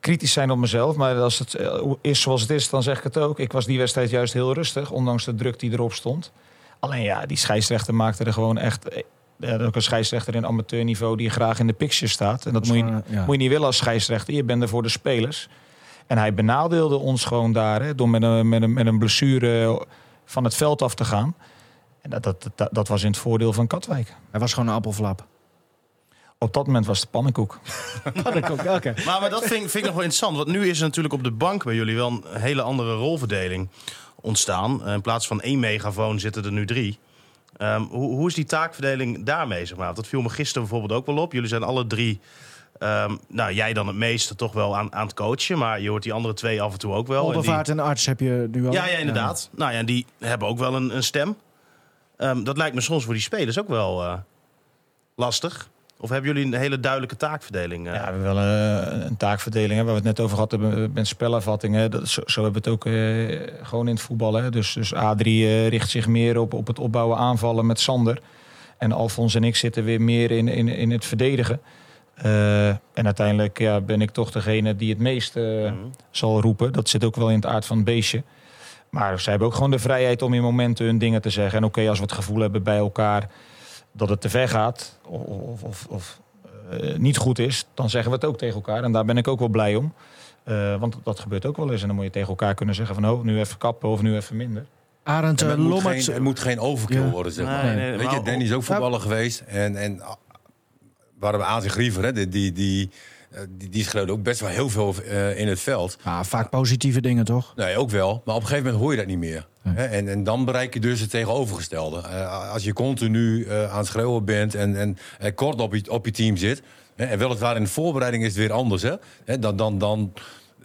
kritisch zijn op mezelf. Maar als het eh, is zoals het is, dan zeg ik het ook. Ik was die wedstrijd juist heel rustig, ondanks de druk die erop stond. Alleen ja, die scheidsrechter maakte er gewoon echt... eh, Ja, ook een scheidsrechter in amateurniveau die graag in de picture staat. En dat moet je, ja. moet je niet willen als scheidsrechter. Je bent er voor de spelers. En hij benadeelde ons gewoon daar hè, door met een, met, een, met een blessure van het veld af te gaan. En dat, dat, dat, dat was in het voordeel van Katwijk. Hij was gewoon een appelflap. Op dat moment was het <laughs> pannenkoek. Oké. Maar, maar dat vind, ik- vind ik nog wel interessant. Want nu is er natuurlijk op de bank bij jullie wel een hele andere rolverdeling ontstaan. Eh, In plaats van één megafoon zitten er nu drie. Ehm, hoe, hoe is die taakverdeling daarmee? Zeg maar? Want Dat viel me gisteren bijvoorbeeld ook wel op. Jullie zijn alle drie, ehm, nou jij dan het meeste toch wel aan, aan het coachen. Maar je hoort die andere twee af en toe ook wel. En die- Poldervaart en arts heb je nu al. ja, ja, inderdaad. Nou ja, die hebben ook wel een, een stem. Ehm, dat lijkt me soms voor die spelers ook wel eh, lastig. Of hebben jullie een hele duidelijke taakverdeling? eh? Ja, we hebben wel eh, een taakverdeling hè, waar we het net over hadden met- met spelervattingen. Dat, zo, zo hebben we het ook eh, gewoon in het voetbal. Hè. Dus, dus A3 eh, richt zich meer op, op het opbouwen aanvallen met Sander. En Alfons en ik zitten weer meer in, in, in het verdedigen. Eh, en uiteindelijk ja, ben ik toch degene die het meest eh, Mhm. zal roepen. Dat zit ook wel in het aard van het beestje. Maar zij hebben ook gewoon de vrijheid om in momenten hun dingen te zeggen. En oké, als we het gevoel hebben bij elkaar dat het te ver gaat of, of, of, of eh, niet goed is, dan zeggen we het ook tegen elkaar. En daar ben ik ook wel blij om. Eh, want dat gebeurt ook wel eens. En dan moet je tegen elkaar kunnen zeggen van oh, nu even kappen of nu even minder. Arend eh, het, moet geen, het moet geen overkill Ja. worden, zeg Nee, maar. nee, Weet maar- je, Danny is ook voetballer geweest. En, en ah, we hadden aan zich Griever, hè, die, die, die, die, die schreeuwde ook best wel heel veel eh, in het veld. Ah, vaak positieve dingen, toch? Nee, ook wel. Maar op een gegeven moment hoor je dat niet meer. En, en dan bereik je dus het tegenovergestelde. Eh, als je continu eh, aan het schreeuwen bent en, en eh, kort op je, op je team zit. Hè, en weliswaar in de voorbereiding is het weer anders. Hè, dan dan, dan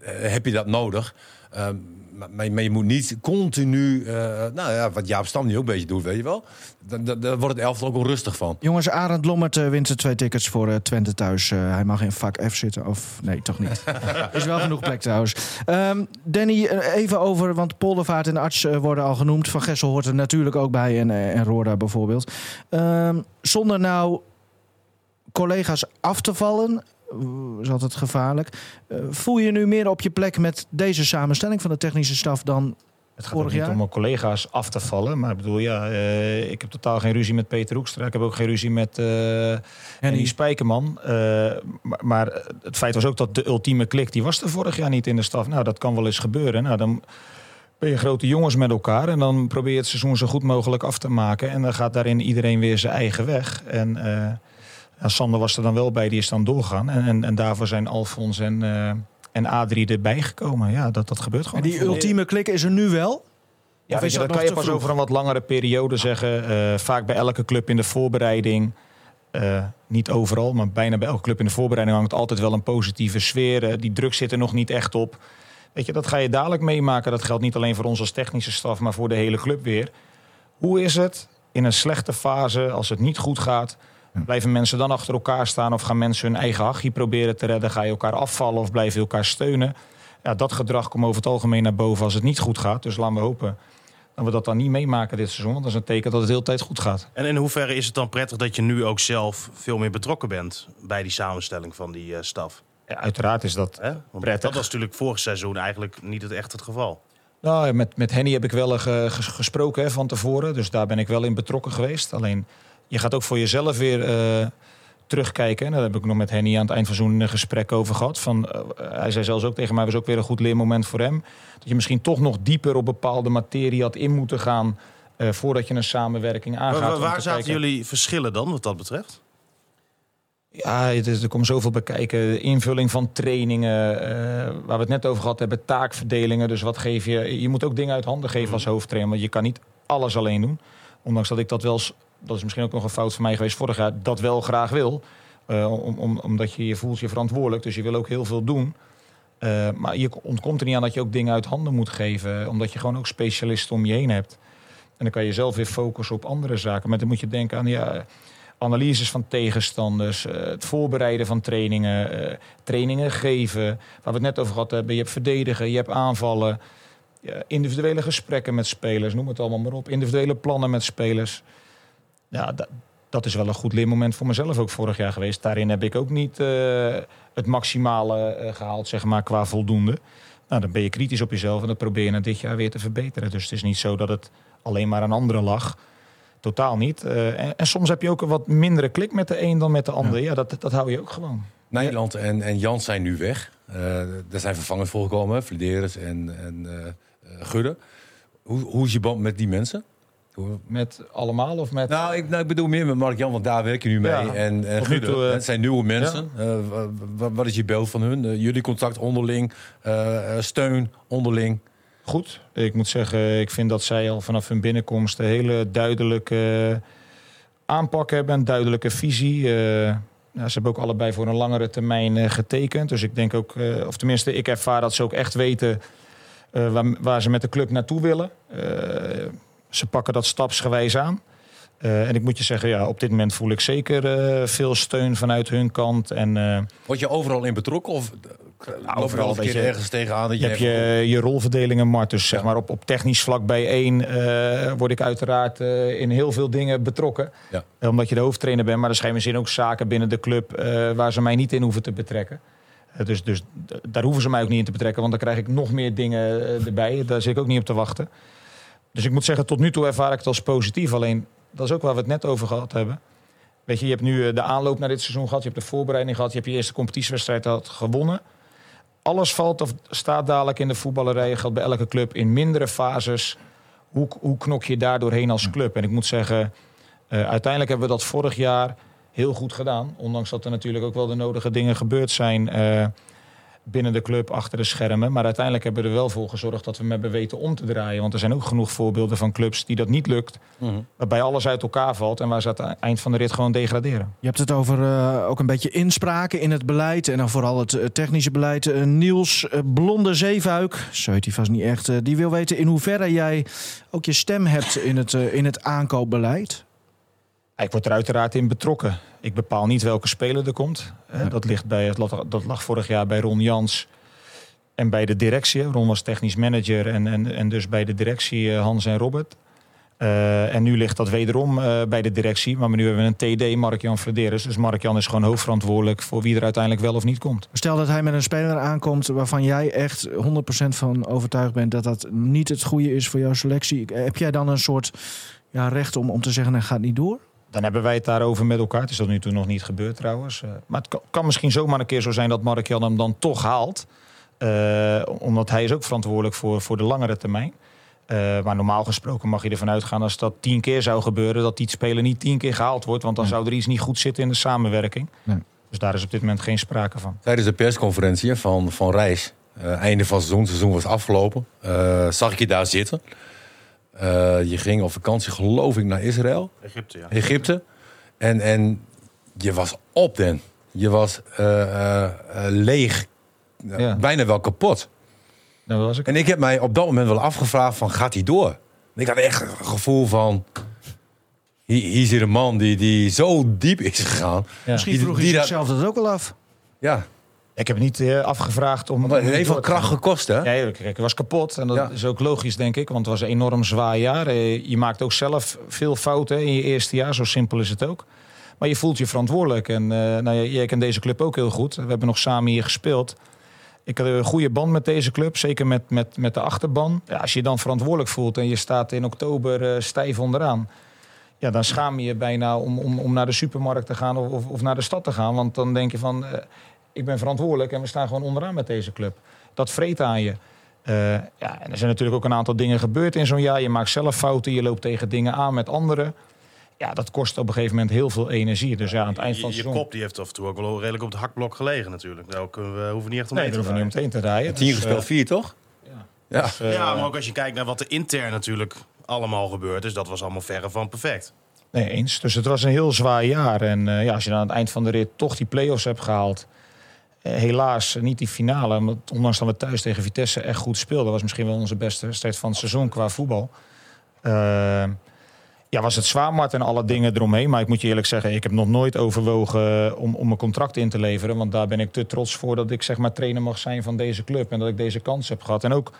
eh, heb je dat nodig. Ehm, maar, maar, je moet niet continu, eh, nou ja, wat Jaap Stam nu ook een beetje doet, weet je wel. Dan wordt het elftal ook wel rustig van. Jongens, Arend Lommert eh, wint de twee tickets voor eh, Twente thuis. Hij mag in vak F zitten. Of nee, toch niet. <laughs> Is wel genoeg plek trouwens. Ehm, Danny, even over, want Poldervaart en arts worden al genoemd. Van Gessel hoort er natuurlijk ook bij en, en Roda bijvoorbeeld. Ehm, zonder nou collega's af te vallen, is altijd gevaarlijk. Eh, voel je nu meer op je plek met deze samenstelling van de technische staf dan Het gaat Vorig ook niet jaar? om mijn collega's af te vallen. Maar ik bedoel, ja, eh, ik heb totaal geen ruzie met Peter Hoekstra. Ik heb ook geen ruzie met eh Henny Spijkerman. Eh, maar, maar het feit was ook dat de ultieme klik, die was er vorig jaar niet in de staf. Nou, dat kan wel eens gebeuren. Nou, dan ben je grote jongens met elkaar. En dan probeer je het seizoen zo goed mogelijk af te maken. En dan gaat daarin iedereen weer zijn eigen weg. En ja, Sander was er dan wel bij, die is dan doorgaan. En, en, en daarvoor zijn Alfons en, eh, en Adrie erbij gekomen. Ja, dat, dat gebeurt gewoon. En die ultieme klik is er nu wel? Ja, je, dat kan je pas vroeg? over een wat langere periode zeggen. Eh, vaak bij elke club in de voorbereiding. eh, niet overal, maar bijna bij elke club in de voorbereiding hangt altijd wel een positieve sfeer. Die druk zit er nog niet echt op. Weet je, dat ga je dadelijk meemaken. Dat geldt niet alleen voor ons als technische staf, maar voor de hele club weer. Hoe is het in een slechte fase, als het niet goed gaat? Blijven mensen dan achter elkaar staan of gaan mensen hun eigen hachje proberen te redden? Ga je elkaar afvallen of blijven je elkaar steunen? Ja, dat gedrag komt over het algemeen naar boven als het niet goed gaat. Dus laten we hopen dat we dat dan niet meemaken dit seizoen. Want dat is een teken dat het de hele tijd goed gaat. En in hoeverre is het dan prettig dat je nu ook zelf veel meer betrokken bent bij die samenstelling van die eh, staf? Ja, uiteraard is dat Hè? Want Prettig. dat was natuurlijk vorig seizoen eigenlijk niet het echt het geval. Nou, met, met Henny heb ik wel eh, ge- ges- gesproken hè, van tevoren. Dus daar ben ik wel in betrokken geweest. Alleen, je gaat ook voor jezelf weer eh, terugkijken. En daar heb ik nog met Henny aan het eind van zo'n een gesprek over gehad. Van, eh, hij zei zelfs ook tegen mij, was ook weer een goed leermoment voor hem. Dat je misschien toch nog dieper op bepaalde materie had in moeten gaan... eh, voordat je een samenwerking aangaat. Waar, zaten kijken- jullie verschillen dan wat dat betreft? Ja, het is, er komt zoveel bij kijken. Invulling van trainingen, eh, waar we het net over gehad hebben, taakverdelingen. Dus wat geef je? Je moet ook dingen uit handen geven als hoofdtrainer, want je kan niet alles alleen doen. Ondanks dat ik dat wel, dat is misschien ook nog een fout van mij geweest vorig jaar, dat wel graag wil. Eh, om, om, omdat je je voelt je verantwoordelijk, dus je wil ook heel veel doen. Eh, maar je ontkomt er niet aan dat je ook dingen uit handen moet geven, omdat je gewoon ook specialisten om je heen hebt. En dan kan je zelf weer focussen op andere zaken. Maar dan moet je denken aan ja, analyses van tegenstanders, eh, het voorbereiden van trainingen, trainingen geven. Waar we het net over gehad hebben. Je hebt verdedigen, je hebt aanvallen, individuele gesprekken met spelers, noem het allemaal maar op. Individuele plannen met spelers. Ja, da- dat is wel een goed leermoment voor mezelf ook vorig jaar geweest. Daarin heb ik ook niet eh, het maximale eh, gehaald, zeg maar, qua voldoende. Nou, dan ben je kritisch op jezelf en dat probeer je na dit jaar weer te verbeteren. Dus het is niet zo dat het alleen maar aan anderen lag. Totaal niet. Eh, en, en soms heb je ook een wat mindere klik met de een dan met de ander. Ja, dat, dat hou je ook gewoon. Nederland en, en Jans zijn nu weg. Er zijn vervangers voorgekomen, Flederis en, en Gudde. Hoe, hoe is je band met die mensen? Met allemaal of met... Nou ik, nou, ik bedoel meer met Mark-Jan, want daar werk je nu mee. Ja, en eh, het zijn nieuwe mensen. Eh, wa- wa- wat is je beeld van hun? Eh, jullie contact onderling, eh, eh, steun onderling. Goed. Ik moet zeggen, ik vind dat zij al vanaf hun binnenkomst een hele duidelijke aanpak hebben. Een duidelijke visie. Eh, ja, ze hebben ook allebei voor een langere termijn eh, getekend. Dus ik denk ook, eh, of tenminste, ik ervaar dat ze ook echt weten eh, waar, waar ze met de club naartoe willen. Ze pakken dat stapsgewijs aan. Eh, en ik moet je zeggen, ja, op dit moment voel ik zeker eh, veel steun vanuit hun kant. En eh, Word je overal in betrokken? Of je overal, al een weet keer je. ergens tegenaan? Dat je hebt je, je rolverdelingen, Mart. Dus zeg maar op, op technisch vlak bij één eh, word ik uiteraard in heel veel dingen betrokken. Ja. Omdat je de hoofdtrainer bent. Maar er zijn misschien ook zaken binnen de club waar ze mij niet in hoeven te betrekken. Dus dus daar hoeven ze mij ook niet in te betrekken. Want dan krijg ik nog meer dingen erbij. Daar zit ik ook niet op te wachten. Dus ik moet zeggen, tot nu toe ervaar ik het als positief. Alleen, dat is ook waar we het net over gehad hebben. Weet je, je hebt nu eh, de aanloop naar dit seizoen gehad. Je hebt de voorbereiding gehad. Je hebt je eerste competitiewedstrijd had gewonnen. Alles valt of staat dadelijk in de voetballerij. Geldt bij elke club in mindere fases. Hoe, hoe knok je daar doorheen als club? En ik moet zeggen, eh, uiteindelijk hebben we dat vorig jaar heel goed gedaan. Ondanks dat er natuurlijk ook wel de nodige dingen gebeurd zijn eh, binnen de club, achter de schermen. Maar uiteindelijk hebben we er wel voor gezorgd dat we hem hebben weten om te draaien. Want er zijn ook genoeg voorbeelden van clubs die dat niet lukt. Mhm. Waarbij alles uit elkaar valt en waar ze aan het eind van de rit gewoon degraderen. Je hebt het over eh, ook een beetje inspraken in het beleid. En dan vooral het eh, technische beleid. Eh, Niels Blonde Zeefuik, zo heet hij vast niet echt. die wil weten in hoeverre jij ook je stem hebt in het, in het aankoopbeleid. Ik word er uiteraard in betrokken. Ik bepaal niet welke speler er komt. Dat, ligt bij, dat lag vorig jaar bij Ron Jans en bij de directie. Ron was technisch manager en, en, en dus bij de directie eh, Hans en Robert. Eh, en nu ligt dat wederom eh, bij de directie. Maar nu hebben we een TD, Mark-Jan Frederis. Dus Mark-Jan is gewoon hoofdverantwoordelijk voor wie er uiteindelijk wel of niet komt. Stel dat hij met een speler aankomt waarvan jij echt 100% van overtuigd bent dat dat niet het goede is voor jouw selectie. Heb jij dan een soort ja, recht om, om te zeggen, hij gaat niet door? Dan hebben wij het daarover met elkaar. Het is tot nu toe nog niet gebeurd trouwens. Eh, maar het kan, kan misschien zomaar een keer zo zijn dat Mark Jan hem dan toch haalt. Eh, omdat hij is ook verantwoordelijk voor, voor de langere termijn. Eh, maar normaal gesproken mag je ervan uitgaan als dat tien keer zou gebeuren... dat die speler niet tien keer gehaald wordt. Want dan zou er iets niet goed zitten in de samenwerking. Nee. Dus daar is op dit moment geen sprake van. Tijdens de persconferentie van, van Reis, eh, einde van het seizoen, het seizoen was afgelopen, eh, zag ik je daar zitten. Eh, je ging op vakantie, geloof ik, naar Israël, Egypte, ja. Egypte. En, en je was op den. Je was eh, eh, leeg, Ja. bijna wel kapot. Dan was ik. En ik heb mij op dat moment wel afgevraagd van, gaat hij door? En ik had echt een gevoel van, hier, hier zit een man die, die zo diep is gegaan. Ja. Misschien vroeg hij die dat- zichzelf dat ook wel af. Ja, Ik heb het niet eh, afgevraagd om... want het heeft wel kracht gekost, hè? Ja, kijk, ik was kapot. En dat Ja. is ook logisch, denk ik. Want het was een enorm zwaar jaar. Eh, Je maakt ook zelf veel fouten in je eerste jaar. Zo simpel is het ook. Maar je voelt je verantwoordelijk. En eh, nou, jij kent deze club ook heel goed. We hebben nog samen hier gespeeld. Ik had een goede band met deze club. Zeker met, met, met de achterban. Ja, als je je dan verantwoordelijk voelt en je staat in oktober stijf onderaan. Ja, dan schaam je je bijna om, om, om naar de supermarkt te gaan of, of, naar de stad te gaan. Want dan denk je van, ik ben verantwoordelijk en we staan gewoon onderaan met deze club. Dat vreet aan je. Eh, ja, en er zijn natuurlijk ook een aantal dingen gebeurd in zo'n jaar. Je maakt zelf fouten, je loopt tegen dingen aan met anderen. Ja, dat kost op een gegeven moment heel veel energie. Dus ja, aan het eind van Je, het je seizoen... kop die heeft af en toe ook wel redelijk op het hakblok gelegen natuurlijk. Daar kunnen we, hoeven we niet echt om Nee, te hoeven we niet draaien. meteen te rijden. Tien Dus, gespeeld, eh, vier toch? ja. Ja. Dus, eh, Ja, maar ook als je kijkt naar wat er intern natuurlijk allemaal gebeurd is, dat was allemaal verre van perfect. Nee, eens. Dus het was een heel zwaar jaar. En eh, ja, als je dan aan het eind van de rit toch die play-offs hebt gehaald. Eh, helaas niet die finale. Maar ondanks dat we thuis tegen Vitesse echt goed speelden. was misschien wel onze beste wedstrijd van het seizoen qua voetbal. Eh, ja, was het zwaar, Mart, en alle dingen eromheen. Maar ik moet je eerlijk zeggen, ik heb nog nooit overwogen om, om een contract in te leveren. Want daar ben ik te trots voor dat ik zeg maar trainer mag zijn van deze club. En dat ik deze kans heb gehad. En ook,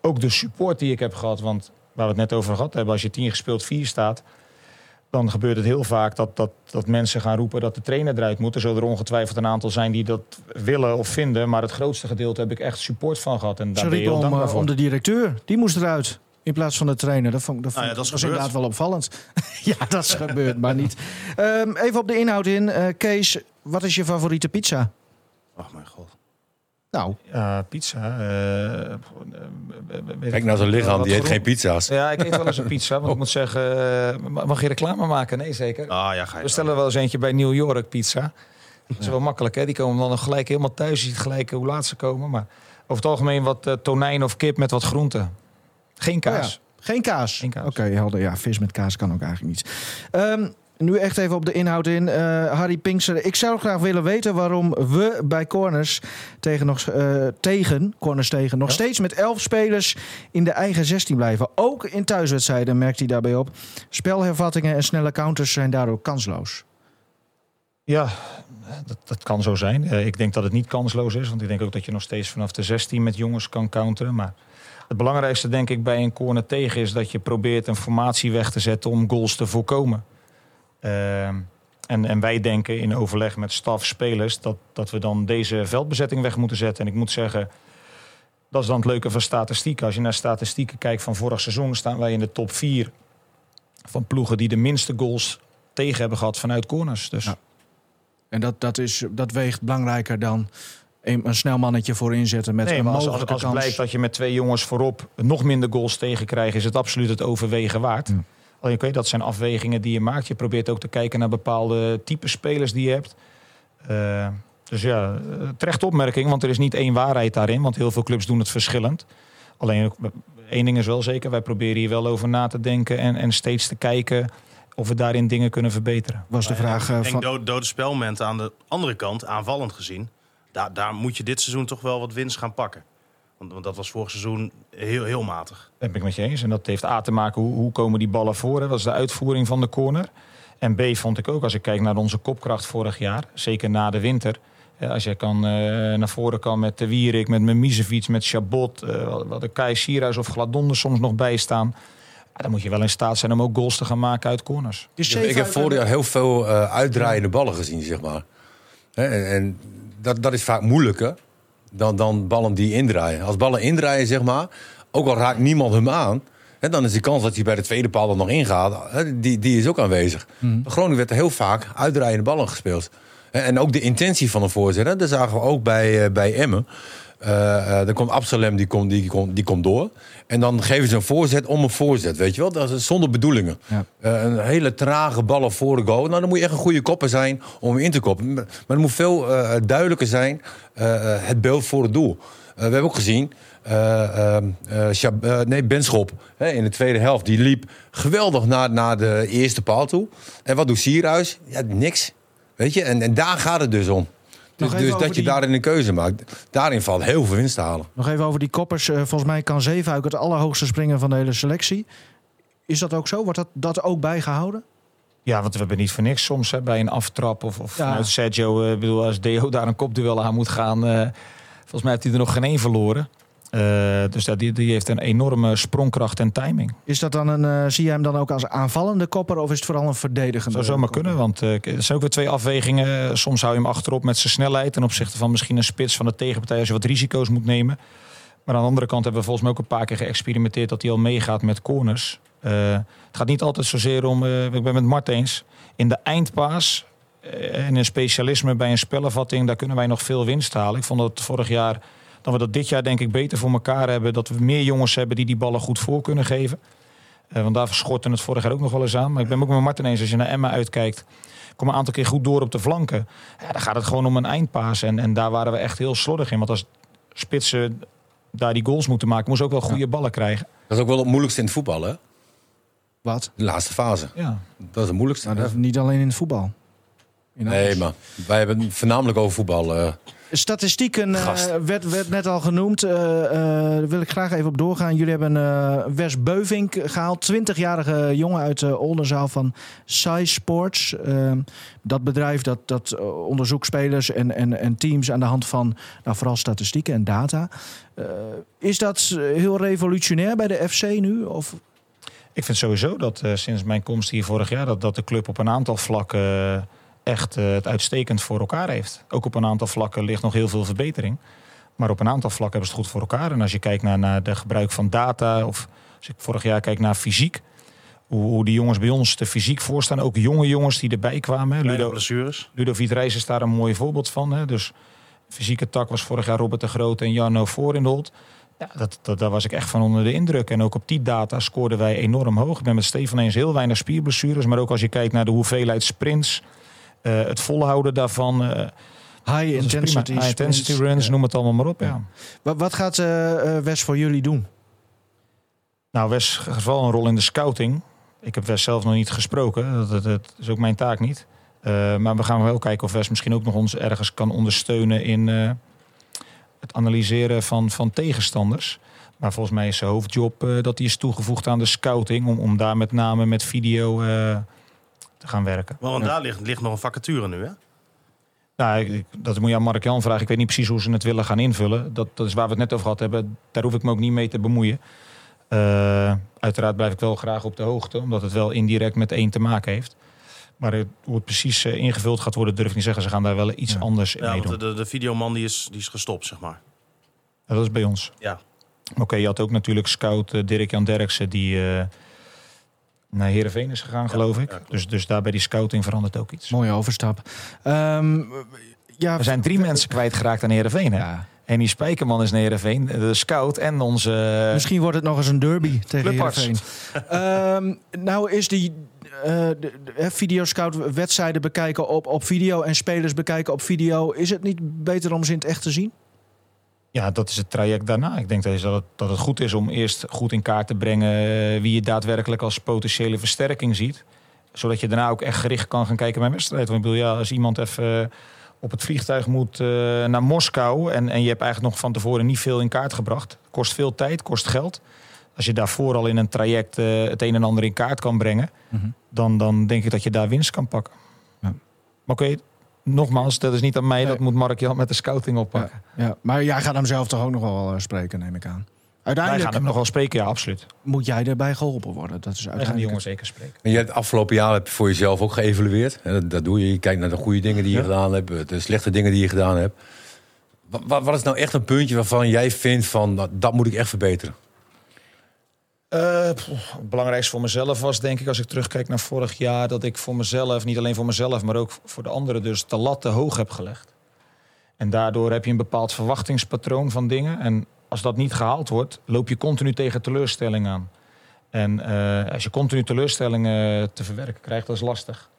ook de support die ik heb gehad. Want waar we het net over gehad hebben, als je tien gespeeld vier staat. Dan gebeurt het heel vaak dat, dat, dat mensen gaan roepen dat de trainer eruit moet. Er zullen er ongetwijfeld een aantal zijn die dat willen of vinden. Maar het grootste gedeelte heb ik echt support van gehad. En daar Ze ben heel om, dankbaar voor. om de directeur. Die moest eruit. In plaats van de trainer. Dat, vond, dat, vond, Nou ja, dat is was inderdaad wel opvallend. <laughs> ja, dat is gebeurd, maar niet. Ehm, even op de inhoud in. Eh, Kees, wat is je favoriete pizza? Ach mijn god. Nou, Ja, pizza. weet Kijk zijn niet, lichaam, die eet geen pizza's. Ja, ik eet wel eens een pizza. Want ik moet zeggen, ma- mag je reclame maken? Nee, zeker. Ah ja, ga je We stellen wel eens eentje bij New York pizza. Dat is wel makkelijk, hè? Die komen dan nog gelijk helemaal thuis. Je ziet gelijk hoe laat ze komen. Maar over het algemeen wat tonijn of kip met wat groenten. Geen kaas. Oh ja, geen kaas. Geen kaas. Oké, helder. Ja, vis met kaas kan ook eigenlijk niet. Ehm, nu echt even op de inhoud in. Eh, Harry Pinkster, ik zou graag willen weten waarom we bij Corners tegen, nog, eh, tegen, corners tegen nog steeds met elf spelers in de eigen 16 blijven. Ook in thuiswedstrijden merkt hij daarbij op. Spelhervattingen en snelle counters zijn daardoor kansloos. Ja, dat, dat kan zo zijn. Eh, ik denk dat het niet kansloos is. Want ik denk ook dat je nog steeds vanaf de 16 met jongens kan counteren. Maar het belangrijkste denk ik bij een corner tegen is dat je probeert een formatie weg te zetten om goals te voorkomen. Ehm, en, en wij denken in overleg met staf, spelers, dat, dat we dan deze veldbezetting weg moeten zetten. En ik moet zeggen, dat is dan het leuke van statistieken. Als je naar statistieken kijkt van vorig seizoen, staan wij in de top 4 van ploegen die de minste goals tegen hebben gehad vanuit corners. Dus Ja. En dat, dat, is, dat weegt belangrijker dan een, een snel mannetje voor inzetten met nee, een maar als, als, mogelijke als blijkt dat je met twee jongens voorop nog minder goals tegenkrijgt, is het absoluut het overwegen waard. Ja. Alleen weet dat zijn afwegingen die je maakt. Je probeert ook te kijken naar bepaalde type spelers die je hebt. Eh, dus ja, eh, terecht opmerking, want er is niet één waarheid daarin. Want heel veel clubs doen het verschillend. Alleen ook, één ding is wel zeker, wij proberen hier wel over na te denken en, en steeds te kijken of we daarin dingen kunnen verbeteren. was de vraag eh, Ik denk van... dode, dode spelmomenten aan de andere kant, aanvallend gezien. Daar, daar moet je dit seizoen toch wel wat winst gaan pakken. Want, want dat was vorig seizoen heel, heel matig. Dat ben ik met je eens. En dat heeft A te maken hoe, hoe komen die ballen voor. Hè? Dat is de uitvoering van de corner. En B vond ik ook, als ik kijk naar onze kopkracht vorig jaar, zeker na de winter. Als je kan, eh, naar voren kan met de Wierik, met Mimicevic, met Chabot, eh, wat de Kai Sierhuis of Gladonde soms nog bij staan. Ja, dan moet je wel in staat zijn om ook goals te gaan maken uit corners. is Ik heb, vorig jaar heel veel eh, uitdraaiende ballen gezien, zeg maar. Hè, En, en dat, dat is vaak moeilijker dan, dan ballen die indraaien. Als ballen indraaien, zeg maar, ook al raakt niemand hem aan... Hè, dan is de kans dat hij bij de tweede paal er nog ingaat, hè, die, die is ook aanwezig. Bij Groningen werd er heel vaak uitdraaiende ballen gespeeld. En ook de intentie van een voorzet, hè, dat zagen we ook bij, eh, bij Emmen. Eh, eh, dan komt Absalem, die komt, die, komt, die komt door. En dan geven ze een voorzet om een voorzet, weet je wel? Dat is zonder bedoelingen. Ja. Eh, een hele trage ballen voor de goal. Nou, dan moet je echt een goede kopper zijn om in te koppen. Maar het moet veel eh, duidelijker zijn, eh, eh, het beeld voor het doel. Eh, we hebben ook gezien, eh, eh, eh, Schab- eh, nee, Benschop hè, in de tweede helft, die liep geweldig naar, naar de eerste paal toe. En wat doet Sierhuis? Ja, niks. Weet je, en, en daar gaat het dus om. Dus, Nog dus dat je die- daarin een keuze maakt. Daarin valt heel veel winst te halen. Nog even over die koppers. Eh, volgens mij kan Zeefuik het allerhoogste springen van de hele selectie. Is dat ook zo? Wordt dat, dat ook bijgehouden? Ja, want we hebben niet voor niks soms hè, bij een aftrap of, of Ja. vanuit Sergio. eh, Ik bedoel, als Deo daar een kopduel aan moet gaan. eh, volgens mij heeft hij er nog geen één verloren. Eh, dus dat, die, die heeft een enorme sprongkracht en timing. Is dat dan een, eh, zie je hem dan ook als aanvallende kopper of is het vooral een verdedigende? Zou zomaar kopper? kunnen, want eh, er zijn ook weer twee afwegingen. Soms hou je hem achterop met zijn snelheid ten opzichte van misschien een spits van de tegenpartij als je wat risico's moet nemen. Maar aan de andere kant hebben we volgens mij ook een paar keer geëxperimenteerd dat hij al meegaat met corners. Het gaat niet altijd zozeer om, ik ben met Mart eens, in de eindpaas en een specialisme bij een spellenvatting, daar kunnen wij nog veel winst halen. Ik vond dat vorig jaar, dat we dat dit jaar denk ik beter voor elkaar hebben. Dat we meer jongens hebben die die ballen goed voor kunnen geven. Eh, want daar schortte het vorig jaar ook nog wel eens aan. Maar ik ben ook met Martin eens, als je naar Emma uitkijkt, kom een aantal keer goed door op de flanken. Ja, dan gaat het gewoon om een eindpaas. En, en daar waren we echt heel slordig in. Want als spitsen daar die goals moeten maken, moesten ook wel goede ballen krijgen. Dat is ook wel het moeilijkste in het voetbal, hè? Wat? De laatste fase. Ja. Dat is het moeilijkste. Nou, dat is niet alleen in het voetbal. In Nee, alles. maar wij hebben het voornamelijk over voetbal. eh. Statistieken eh, werd, werd net al genoemd. Eh, eh, daar wil ik graag even op doorgaan. Jullie hebben Wes Beuvink gehaald. 20-jarige jongen uit eh Oldenzaal van Sai Sports. Eh, dat bedrijf dat, dat onderzoekt spelers en, en, en teams aan de hand van nou, vooral statistieken en data. Is dat heel revolutionair bij de FC nu? Of Ik vind sowieso dat sinds mijn komst hier vorig jaar... dat, dat de club op een aantal vlakken echt eh, het uitstekend voor elkaar heeft. Ook op een aantal vlakken ligt nog heel veel verbetering. Maar op een aantal vlakken hebben ze het goed voor elkaar. En als je kijkt naar, naar de gebruik van data... of als ik vorig jaar kijk naar fysiek... Hoe, hoe die jongens bij ons er fysiek voor staan. Ook jonge jongens die erbij kwamen. Ludo, blessures. Ludovic Reis is daar een mooi voorbeeld van. Hè? Dus fysieke tak was vorig jaar Robert de Groot en Jarno Voorindold. Ja, dat, dat, daar was ik echt van onder de indruk. En ook op die data scoorden wij enorm hoog. Ik ben met Stefan eens heel weinig spierblessures. Maar ook als je kijkt naar de hoeveelheid sprints, het volhouden daarvan. eh, High intensity. High intensity sprints. runs, Ja. noem het allemaal maar op. Ja. Ja. Wat, wat gaat eh, eh, Wes voor jullie doen? Nou, Wes gaat wel een rol in de scouting. Ik heb Wes zelf nog niet gesproken. Dat, dat, dat is ook mijn taak niet. Eh, maar we gaan wel kijken of Wes misschien ook nog ons ergens kan ondersteunen in eh, het analyseren van, van tegenstanders. Maar volgens mij is zijn hoofdjob eh, dat hij is toegevoegd aan de scouting. Om, om daar met name met video eh, te gaan werken. Want daar ligt, ligt nog een vacature nu, hè? Nou, ik- ik- dat moet je aan Mark Jan vragen. Ik weet niet precies hoe ze het willen gaan invullen. Dat, dat is waar we het net over gehad hebben. Daar hoef ik me ook niet mee te bemoeien. Eh, uiteraard blijf ik wel graag op de hoogte, omdat het wel indirect met één te maken heeft. Maar het- hoe het precies eh, ingevuld gaat worden, durf ik niet zeggen. Ze gaan daar wel iets Ja. anders in Ja, mee doen. de, de videoman die is, die is gestopt, zeg maar. Ja, dat is bij ons. Ja. Oké, je had ook natuurlijk scout eh, Dirk-Jan Derksen, die eh, naar Heerenveen is gegaan, geloof ik. dus, dus daar bij die scouting verandert ook iets. Mooie overstap. Ehm, ja, Er zijn drie mensen kwijtgeraakt aan Heerenveen. Hè? Ja. En die Spijkerman is naar Heerenveen, de scout en onze... Misschien wordt het nog eens een derby <laughs> tegen Clubarts. Heerenveen. Ehm nou is die eh de, de, videoscout wedstrijden bekijken op, op video en spelers bekijken op video. Is het niet beter om ze in het echt te zien? Ja, dat is het traject daarna. Ik denk dat het, dat het goed is om eerst goed in kaart te brengen eh, wie je daadwerkelijk als potentiële versterking ziet. Zodat je daarna ook echt gericht kan gaan kijken bij een wedstrijd. Want ik bedoel, ja, als iemand even eh, op het vliegtuig moet eh, naar Moskou en, en je hebt eigenlijk nog van tevoren niet veel in kaart gebracht. Kost veel tijd, kost geld. Als je daarvoor al in een traject het een en ander in kaart kan brengen, dan, dan denk ik dat je daar winst kan pakken. Ja. Maar oké, nogmaals, dat is niet aan mij. Nee. Dat moet Mark Jan met de scouting oppakken. Ja, maar jij gaat hem zelf toch ook nog wel eh, spreken, neem ik aan. Wij Uiteindelijk gaan hem nog wel spreken, ja, absoluut. moet jij erbij geholpen worden. Dat is Wij gaan die uiteindelijk. jongens zeker spreken. En je hebt het afgelopen jaar heb je voor jezelf ook geëvalueerd. En dat, dat doe je. Je kijkt naar de goede dingen die je Ja. gedaan hebt, de slechte dingen die je gedaan hebt. Wat, wat, wat is nou echt een puntje waarvan jij vindt van nou, dat moet ik echt verbeteren? Eh, pff, het belangrijkste voor mezelf was, denk ik, als ik terugkijk naar vorig jaar, dat ik voor mezelf, niet alleen voor mezelf, maar ook voor de anderen, dus de lat te hoog heb gelegd. En daardoor heb je een bepaald verwachtingspatroon van dingen. En als dat niet gehaald wordt, loop je continu tegen teleurstelling aan. En eh, als je continu teleurstellingen te verwerken krijgt, dat is lastig.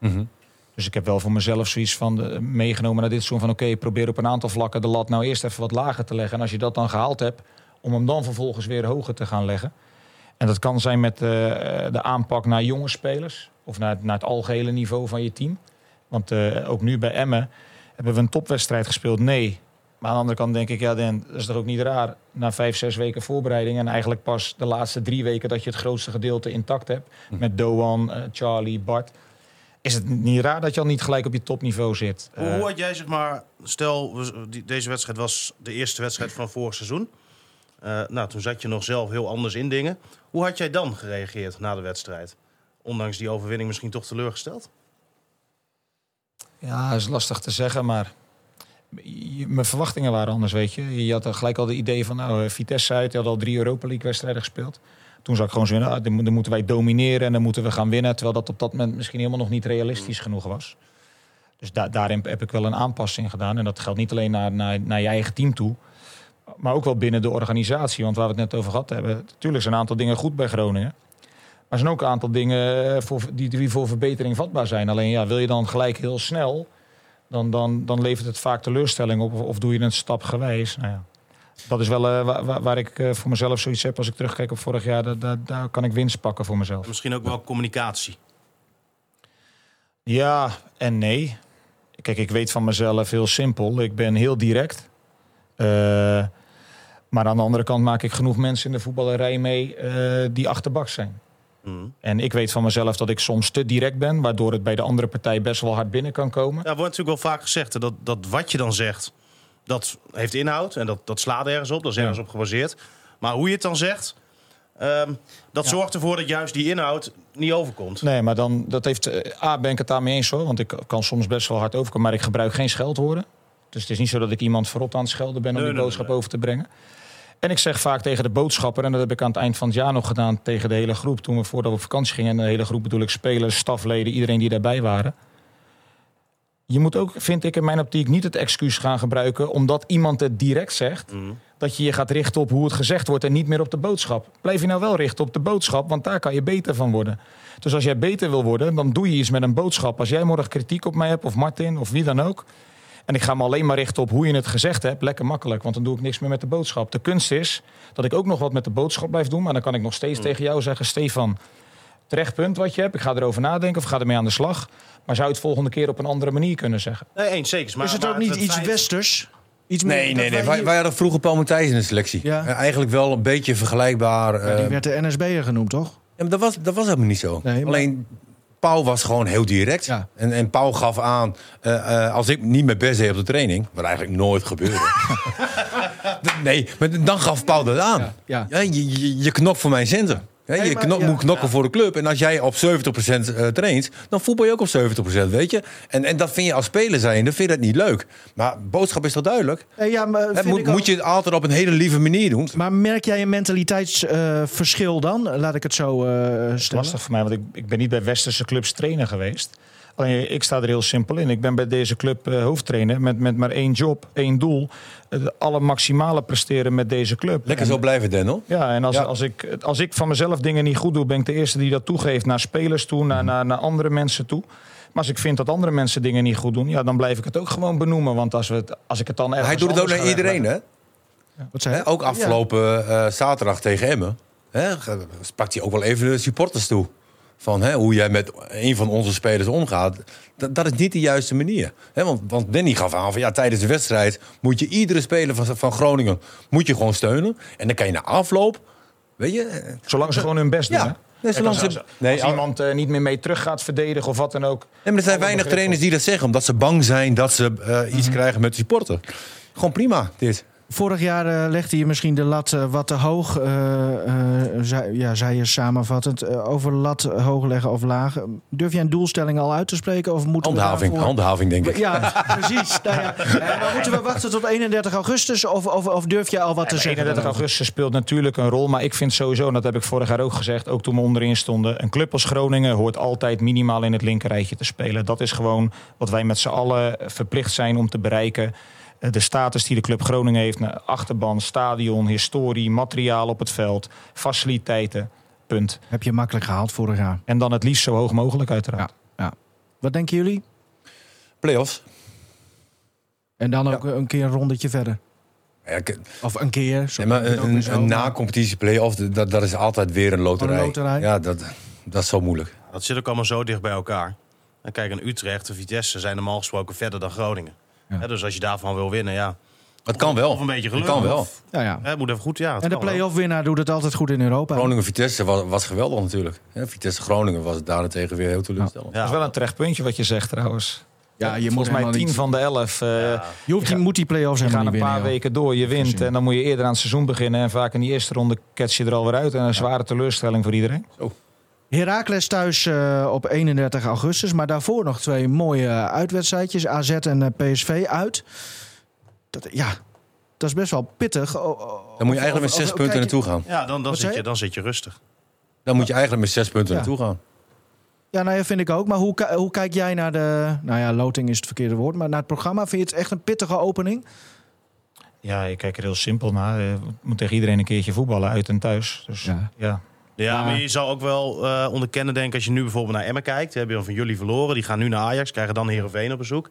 Dus ik heb wel voor mezelf zoiets van de, meegenomen naar dit soort van... oké, probeer op een aantal vlakken de lat nou eerst even wat lager te leggen. En als je dat dan gehaald hebt, om hem dan vervolgens weer hoger te gaan leggen. En dat kan zijn met eh, de aanpak naar jonge spelers... of naar, naar het algehele niveau van je team. Want eh, ook nu bij Emmen hebben we een topwedstrijd gespeeld. Nee. Maar aan de andere kant denk ik, ja, Dan, dat is toch ook niet raar... na vijf, zes weken voorbereiding... en eigenlijk pas de laatste drie weken... dat je het grootste gedeelte intact hebt. Met Doan, eh, Charlie, Bart is het niet raar dat je al niet gelijk op je topniveau zit. Hoe, hoe had jij, zeg maar, stel, deze wedstrijd was de eerste wedstrijd van vorig seizoen. Eh, nou, toen zat je nog zelf heel anders in dingen. Hoe had jij dan gereageerd na de wedstrijd? Ondanks die overwinning misschien toch teleurgesteld? ja, is lastig te zeggen, maar je- mijn verwachtingen waren anders, weet je. Je had gelijk al de idee van, nou, eh, Vitesse uit, die had al drie Europa League wedstrijden gespeeld. Toen zag ik gewoon zo, nou, dan, mo- dan moeten wij domineren en dan moeten we gaan winnen. Terwijl dat op dat moment misschien helemaal nog niet realistisch genoeg was. Dus da- daarin heb ik wel een aanpassing gedaan. En dat geldt niet alleen naar, naar, naar je eigen team toe. Maar ook wel binnen de organisatie. Want waar we het net over gehad hebben. Natuurlijk zijn een aantal dingen goed bij Groningen. Maar er zijn ook een aantal dingen eh, voor, die, die voor verbetering vatbaar zijn. Alleen ja, wil je dan gelijk heel snel. Dan, dan, dan levert het vaak teleurstelling op. Of, of doe je het stapgewijs. Nou ja. Dat is wel eh, waar, ik eh, voor mezelf zoiets heb. Als ik terugkijk op vorig jaar. dat- dat- daar kan ik winst pakken voor mezelf. Misschien ook wel communicatie. Ja en nee. Kijk, ik weet van mezelf heel simpel. Ik ben heel direct. Eh, maar aan de andere kant maak ik genoeg mensen in de voetballerij mee eh, die achterbaks zijn. Mhm. En ik weet van mezelf dat ik soms te direct ben, waardoor het bij de andere partij best wel hard binnen kan komen. Ja, wordt natuurlijk wel vaak gezegd hè, dat, dat wat je dan zegt, dat heeft inhoud en dat, dat slaat ergens op. Dat is Ja. ergens op gebaseerd. Maar hoe je het dan zegt, Ehm, dat zorgt ervoor dat juist die inhoud niet overkomt. Nee, maar dan, dat heeft, eh, A, ben ik het daarmee eens hoor. Want ik kan soms best wel hard overkomen, maar ik gebruik geen scheldwoorden. Dus het is niet zo dat ik iemand voorop aan het schelden ben om Nee, die nee, boodschap nee, over te brengen. En ik zeg vaak tegen de boodschapper, en dat heb ik aan het eind van het jaar nog gedaan tegen de hele groep. Toen we voordat we op vakantie gingen, en de hele groep bedoel ik spelers, stafleden, iedereen die daarbij waren. Je moet ook, vind ik in mijn optiek, niet het excuus gaan gebruiken omdat iemand het direct zegt. Dat je je gaat richten op hoe het gezegd wordt en niet meer op de boodschap. Blijf je nou wel richten op de boodschap, want daar kan je beter van worden. Dus als jij beter wil worden, dan doe je iets met een boodschap. Als jij morgen kritiek op mij hebt, of Martin, of wie dan ook. En ik ga me alleen maar richten op hoe je het gezegd hebt. Lekker makkelijk, want dan doe ik niks meer met de boodschap. De kunst is dat ik ook nog wat met de boodschap blijf doen. Maar dan kan ik nog steeds tegen jou zeggen: Stefan, terecht punt wat je hebt. Ik ga erover nadenken of ga ermee aan de slag. Maar zou je het volgende keer op een andere manier kunnen zeggen? Nee, eens zeker. Maar, is het ook niet iets feit- westers? Iets meer Nee, nee, nee. wij Wij, hier- wij hadden vroeger Paul Matthijs in de selectie. Ja. Eh, eigenlijk wel een beetje vergelijkbaar. Ja, die eh, werd de NSB'er genoemd, toch? Ja, maar dat was, dat was helemaal niet zo. Nee, maar- Alleen, Paul was gewoon heel direct. Ja. En, en Paul gaf aan, eh, eh, als ik niet mijn best deed op de training... wat eigenlijk nooit gebeurde. <laughs> nee, maar dan gaf Paul dat aan. Ja, ja. je, je, je knokt voor mijn centen. Ja, je knok- moet knokken voor de club. En als jij op 70% eh, traint, dan voetbal je ook op 70%, weet je. En, en dat vind je als speler zijnde, vind je dat niet leuk. Maar boodschap is toch duidelijk? Eh, ja, maar, moet, moet je het altijd op een hele lieve manier doen? maar merk jij een mentaliteitsverschil dan? Laat ik het zo eh, stellen. Lastig voor mij, want ik, ik ben niet bij westerse clubs trainer geweest. Alleen ik sta er heel simpel in. Ik ben bij deze club eh, hoofdtrainer met, met maar één job, één doel. Het alle maximale presteren met deze club. Lekker En- zo blijven, Daniel. Ja, en als, Ja. Als, ik, als ik van mezelf dingen niet goed doe, ben ik de eerste die dat toegeeft naar spelers toe, naar, naar, naar andere mensen toe. Maar als ik vind dat andere mensen dingen niet goed doen, ja, dan blijf ik het ook gewoon benoemen. Want als, we het, als ik het dan ergens Hij doet het ook naar iedereen, hè? Wat zei Hè, je? ook afgelopen eh, zaterdag tegen Emmen. Hè, hij ook wel even de supporters toe. Van hè, hoe jij met een van onze spelers omgaat. Dat, dat is niet de juiste manier. Hè, want, want Danny gaf aan van ja, tijdens de wedstrijd moet je iedere speler van, van Groningen moet je gewoon steunen. En dan kan je na afloop, weet je. eh, Zolang ze gewoon hun best doen. Ja. hè? Nee, zolang ze- als, als, nee, als al- iemand eh, niet meer mee terug gaat verdedigen of wat dan ook. Nee, maar er zijn weinig trainers die dat zeggen, omdat ze bang zijn dat ze eh, iets krijgen met de supporter. Gewoon prima, dit. Vorig jaar eh, legde je misschien de lat eh, wat te hoog. eh, eh, zei, ja, zei je samenvattend. over lat hoog leggen of laag. Durf jij een doelstelling al uit te spreken? Of moeten we Handhaving, daarvoor- handhaving denk ik. Ja, precies. <laughs> Nou ja, maar moeten we wachten tot 31 augustus? Of, of, of durf je al wat te zeggen? 31 daarover? augustus speelt natuurlijk een rol. Maar ik vind sowieso, en dat heb ik vorig jaar ook gezegd, ook toen we onderin stonden. Een club als Groningen hoort altijd minimaal in het linkerrijtje te spelen. Dat is gewoon wat wij met z'n allen verplicht zijn om te bereiken. Eh, De status die de club Groningen heeft, naar achterban, stadion, historie, materiaal op het veld, faciliteiten. Punt. Heb je makkelijk gehaald vorig jaar. En dan het liefst zo hoog mogelijk, uiteraard. Ja, ja. Wat denken jullie? Playoffs. En dan ook een keer een rondetje verder. Ja, ik- Of een keer. Nee, maar een, na-competitie play-off, dat, dat is altijd weer een loterij. Een loterij? Ja, dat, dat is zo moeilijk. Dat zit ook allemaal zo dicht bij elkaar. En kijk, en Utrecht en Vitesse zijn normaal gesproken verder dan Groningen. Hè, dus als je daarvan wil winnen, ja. Het kan wel. Of een beetje geluk. Het kan wel. Of, Ja, ja. hè, het moet even goed, ja. het En de play-off winnaar doet het altijd goed in Europa. Groningen-Vitesse was, was geweldig natuurlijk. Ja, Vitesse-Groningen was daarentegen weer heel teleurstellend. Ja. Dat is wel een terecht puntje wat je zegt trouwens. Ja, je moet Volgens mij helemaal 10 niet- van de 11. eh, Ja. Je hoeft, die, moet die play-offs Je helemaal gaat niet een paar winnen. weken door, je wint en dan moet je eerder aan het seizoen beginnen. En vaak in die eerste ronde catch je er alweer uit. En een zware teleurstelling voor iedereen. Heracles thuis eh, op 31 augustus. Maar daarvoor nog twee mooie eh, uitwedstrijdjes. AZ en eh, PSV uit. Dat, ja, dat is best wel pittig. O- o- Dan moet je eigenlijk met zes punten kijk naartoe gaan. Ja, dan, dan, zit je, dan zit je rustig. Dan moet je eigenlijk met zes punten Ja. naartoe gaan. Ja, nou ja, vind ik ook. Maar hoe, hoe kijk jij naar de... Nou ja, loting is het verkeerde woord. Maar naar het programma. Vind je het echt een pittige opening? Ja, je kijkt er heel simpel naar. Je moet tegen iedereen een keertje voetballen, uit en thuis. Dus Ja. ja, Ja, maar je zou ook wel eh, onderkennen, denk ik, als je nu bijvoorbeeld naar Emmen kijkt. Hebben je van jullie verloren. Die gaan nu naar Ajax, krijgen dan Heerenveen op bezoek.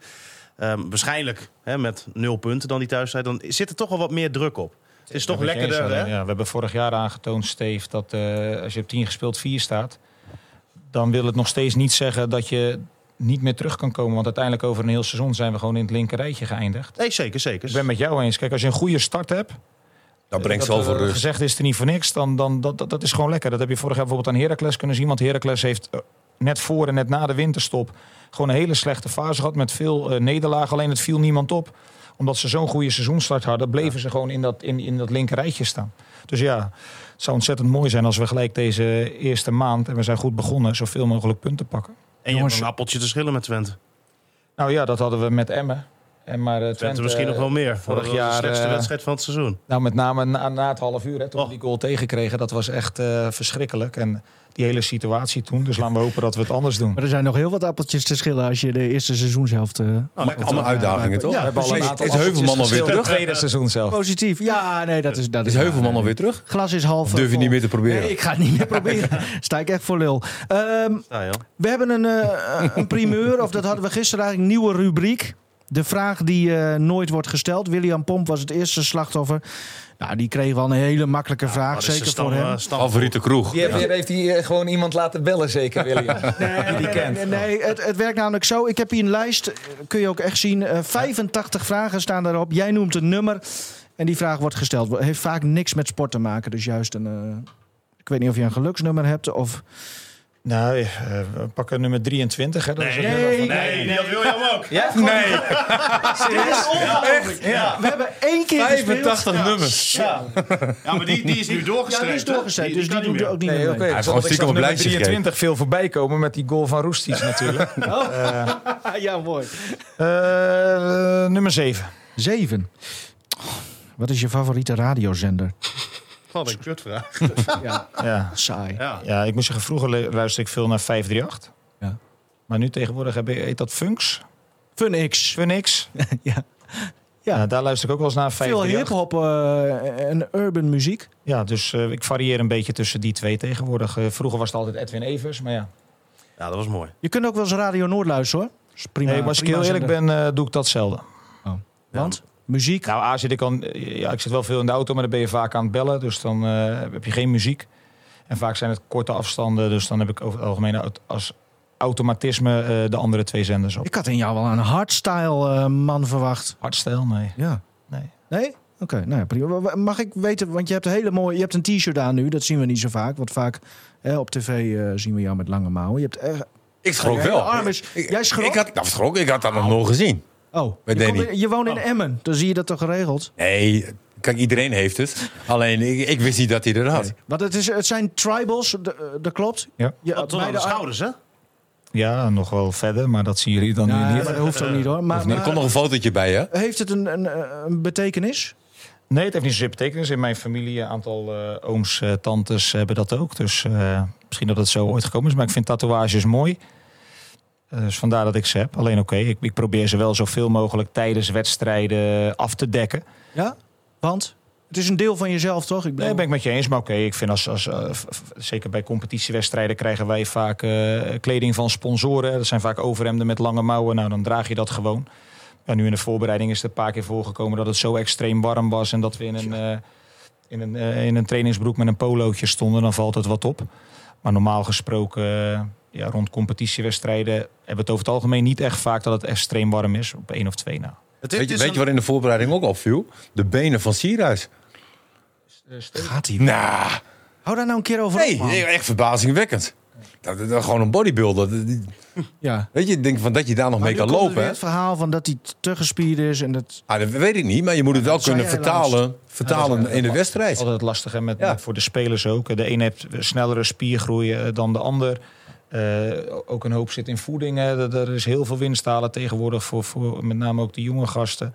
Ehm, waarschijnlijk hè, met nul punten dan die thuisstrijd. Dan zit er toch wel wat meer druk op. Het is toch Dat lekkerder, eens, hè? Ja, we hebben vorig jaar aangetoond, Steve, dat eh, als je op 10 gespeeld 4 staat, dan wil het nog steeds niet zeggen dat je niet meer terug kan komen. Want uiteindelijk over een heel seizoen zijn we gewoon in het linker rijtje geëindigd. Nee, zeker, zeker. Ik ben met jou eens. Kijk, als je een goede start hebt, Dat brengt dat, zoveel eh, rust. Gezegd is er niet voor niks, dan, dan dat, dat, dat is gewoon lekker. Dat heb je vorig jaar bijvoorbeeld aan Heracles kunnen zien. Want Heracles heeft eh, net voor en net na de winterstop gewoon een hele slechte fase gehad met veel eh, nederlagen. Alleen het viel niemand op. omdat ze zo'n goede seizoenstart hadden, bleven ze gewoon in dat, in, in dat linker rijtje staan. Dus ja, het zou ontzettend mooi zijn als we gelijk deze eerste maand, en we zijn goed begonnen, zoveel mogelijk punten pakken. En je Jongens- hebt een appeltje te schillen met Twente. Nou ja, dat hadden we met Emmen. En maar, eh, Twente, Twente, misschien nog wel meer. vorig Dat was jaar, de slechtste eh, wedstrijd van het seizoen. Nou, met name na, na het half uur, hè, toen we die goal tegenkregen. Dat was echt eh, verschrikkelijk. En die hele situatie toen. Dus laten we hopen dat we het anders doen. Maar er zijn nog heel wat appeltjes te schillen als je de eerste seizoenshelft... eh, Allemaal uitdagingen, toch? Ja, we hebben al een aantal Is Heuvelman alweer terug? Tweede seizoen zelf. Positief. Ja, nee, dat is... Dat Is. Heuvelman alweer terug? Glas is half. Durf je niet meer te proberen? Nee, ik ga het niet meer proberen. <laughs> Sta ik echt voor lul. Ehm, we hebben een, eh, een primeur, of dat hadden we gisteren eigenlijk, een nieuwe rubriek. De vraag die eh, nooit wordt gesteld. William Pomp was het eerste slachtoffer. Nou, die kreeg wel een hele makkelijke vraag, zeker stam- voor hem. eh, stam- Favoriete kroeg. Die heeft, heeft hij eh, gewoon iemand laten bellen, zeker, William. <laughs> Nee, die nee, kent. nee, nee, het, het werkt namelijk zo. Ik heb hier een lijst, kun je ook echt zien. Eh 85 vragen staan daarop. Jij noemt een nummer en die vraag wordt gesteld. Heeft vaak niks met sport te maken. Dus juist een... eh, ik weet niet of je een geluksnummer hebt of... nou, eh, we pakken nummer 23. Hè. Dat is Nee, van- nee, nee, dat wil je ook. Ja? Nee. <laughs> Is ongelooflijk. Ja. We hebben één keer gespeeld. 85 nummers. Ja. ja, maar die, die is nu Ja, doorgestreept. die is doorgezet, dus die doet er ook niet Nee, meer mee. Hij heeft gewoon stiekem op nummer lijstje 23 veel voorbij komen met die goal van Roestic natuurlijk. <laughs> <laughs> ja, mooi. Eh, nummer 7. Zeven. Wat is je favoriete radiozender? Wat een kutvraag. <laughs> Ja, Ja. saai. Ja. ja, ik moet zeggen, vroeger luisterde ik veel naar 538. Ja. Maar nu tegenwoordig heb ik, heet dat Funks. Fun X. Funix. <laughs> Ja. Ja, daar luister ik ook wel eens naar. Veel 538. hip-hop eh, en urban muziek. Ja, dus eh, ik varieer een beetje tussen die twee tegenwoordig. Eh, vroeger was het altijd Edwin Evers, maar ja. ja, dat was mooi. Je kunt ook wel eens Radio Noord luisteren hoor. Is prima, nee, maar als ik heel eerlijk ben, eh, doe ik dat zelden. Want? Muziek? Nou, A zit ik al, ja, ik zit wel veel in de auto, maar dan ben je vaak aan het bellen. Dus dan eh, heb je geen muziek. En vaak zijn het korte afstanden. Dus dan heb ik over het algemeen als automatisme eh, de andere twee zenders op. Ik had in jou wel een hardstyle eh, man verwacht. Hardstyle, nee. Ja. nee. Nee? Oké, nou ja, prima. Mag ik weten, want je hebt een hele mooie, je hebt een t-shirt aan nu, dat zien we niet zo vaak. Want vaak hè, op tv eh, zien we jou met lange mouwen. Je hebt echt, Ik schrok wel. arm is- Ik- Jij schrok? Ik had, nou, schrok, ik had dat nog nooit gezien. Oh, Bij je, Danny. komt in- je woont in Emmen, dan zie je dat toch geregeld? Nee, kijk, iedereen heeft het. Alleen, ik, ik wist niet dat hij er had. Want het, is, het zijn tribals, d- eh, dat klopt. Ja. Je, aan de schouders, hè? Ja, nog wel verder, maar dat zien jullie dan Ja, nu niet. dat hoeft ook niet hoor. Maar, Er maar komt nog een fotootje bij, hè? heeft het een, een, een betekenis? Nee, het heeft niet zozeer betekenis. In mijn familie, een aantal eh, ooms, eh, tantes hebben dat ook. Dus eh, misschien dat het zo ooit gekomen is. Maar ik vind tatoeages mooi. Eh, dus vandaar dat ik ze heb. Alleen oké, ik, ik probeer ze wel zoveel mogelijk tijdens wedstrijden af te dekken. Ja? Want? Het is een deel van jezelf, toch? Ik Nee, ben ik met je eens. Maar oké, ik vind als, als eh, zeker bij competitiewedstrijden krijgen wij vaak eh, kleding van sponsoren. Dat zijn vaak overhemden met lange mouwen. Nou, dan draag je dat gewoon. Ja, nu in de voorbereiding is het een paar keer voorgekomen dat het zo extreem warm was. En dat we in een, in een, in een trainingsbroek met een polootje stonden. Dan valt het wat op. Maar normaal gesproken, ja, rond competitiewedstrijden hebben we het over het algemeen niet echt vaak dat het extreem warm is. Op één of twee na. Het, Weet je, weet je wat in de voorbereiding ook opviel? De benen van Sierhuis. Gaat hij? Nou, Hou daar nou een keer over nee, op, man. echt verbazingwekkend. Dat, dat, dat gewoon een bodybuilder. Die- <laughs> Ja. Weet je, ik denk van dat je daar nog Maar mee kan lopen. het verhaal van dat hij te gespierd is en dat... Ah, dat weet ik niet, maar je moet het wel kunnen vertalen, vertalen Ja, dat is- in de wedstrijd. Altijd lastig hè, met, Ja. met voor de spelers ook. De een heeft snellere spiergroei eh, dan de ander. Eh, ook een hoop zit in voeding. hè. Er- Er is heel veel winsthalen tegenwoordig voor, voor met name ook de jonge gasten.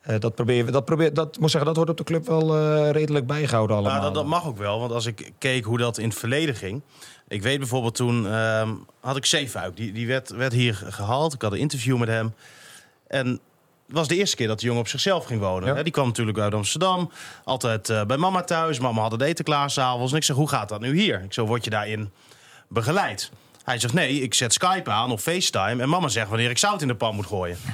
Eh, dat probeer we. Dat probeer dat moet zeggen, dat wordt op de club wel eh, redelijk bijgehouden allemaal. Nou, dat, dat mag ook wel, want als ik keek hoe dat in het verleden ging. Ik weet bijvoorbeeld toen ehm, had ik Zeefuik, die, die werd, werd hier gehaald. Ik had een interview met hem. En het was de eerste keer dat de jongen op zichzelf ging wonen. Ja. Die kwam natuurlijk uit Amsterdam. Altijd bij mama thuis. Mama had het eten klaar s'avonds. En ik zeg, hoe gaat dat nu hier? Ik zo, word je daarin begeleid? Hij zegt, nee, ik zet Skype aan of FaceTime. En mama zegt wanneer ik zout in de pan moet gooien. <laughs>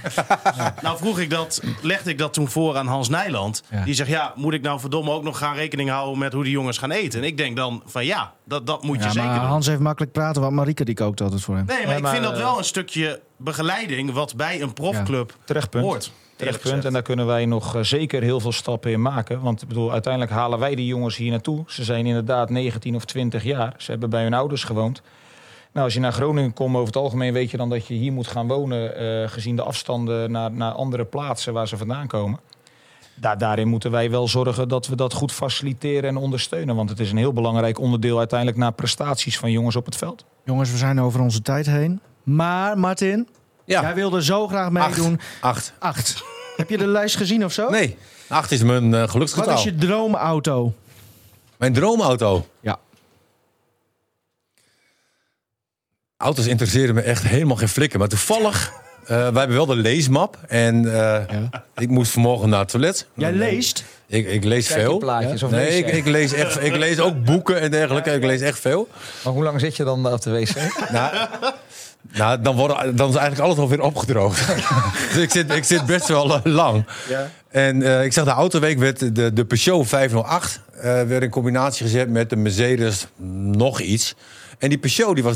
Nou vroeg ik dat, legde ik dat toen voor aan Hans Nijland. Ja. Die zegt, ja, moet ik nou verdomme ook nog gaan rekening houden met hoe die jongens gaan eten? En ik denk dan van ja, dat, dat moet je Ja, zeker maar doen. Hans heeft makkelijk praten, want Marike die kookt altijd voor hem. Nee, maar ik maar, vind dat eh, wel een stukje begeleiding wat bij een profclub Terecht punt. hoort. Terecht eerlijk punt. En daar kunnen wij nog eh, zeker heel veel stappen in maken. Want ik bedoel, uiteindelijk halen wij die jongens hier naartoe. Ze zijn inderdaad 19 of 20 jaar. Ze hebben bij hun ouders gewoond. Nou, als je naar Groningen komt, over het algemeen weet je dan dat je hier moet gaan wonen, eh, gezien de afstanden naar, naar andere plaatsen waar ze vandaan komen. Daar, daarin moeten wij wel zorgen dat we dat goed faciliteren en ondersteunen. Want het is een heel belangrijk onderdeel uiteindelijk naar prestaties van jongens op het veld. Jongens, we zijn over onze tijd heen. Maar Martin, Ja, jij wilde zo graag meedoen. acht. Acht. <laughs> Heb je de lijst gezien of zo? Nee, acht is mijn eh, Wat geluksgetal. is je droomauto? Mijn droomauto. Ja. Auto's interesseren me echt helemaal geen flikker. Maar toevallig, eh, wij hebben wel de leesmap. En eh, ik moest vanmorgen naar het toilet. Jij leest? Ik, ik lees Kijk veel. plaatjes of Nee, lees ik, ik, lees echt, ik lees ook boeken en dergelijke. Ik lees echt veel. Maar hoe lang zit je dan op de wc? Nou, nou dan, worden, dan is eigenlijk alles alweer opgedroogd. <laughs> dus ik zit, ik zit best wel eh, lang. Ja. En eh, ik zag de autoweek werd de, de Peugeot 508 eh, werd in combinatie gezet met de Mercedes nog iets. En die Peugeot die was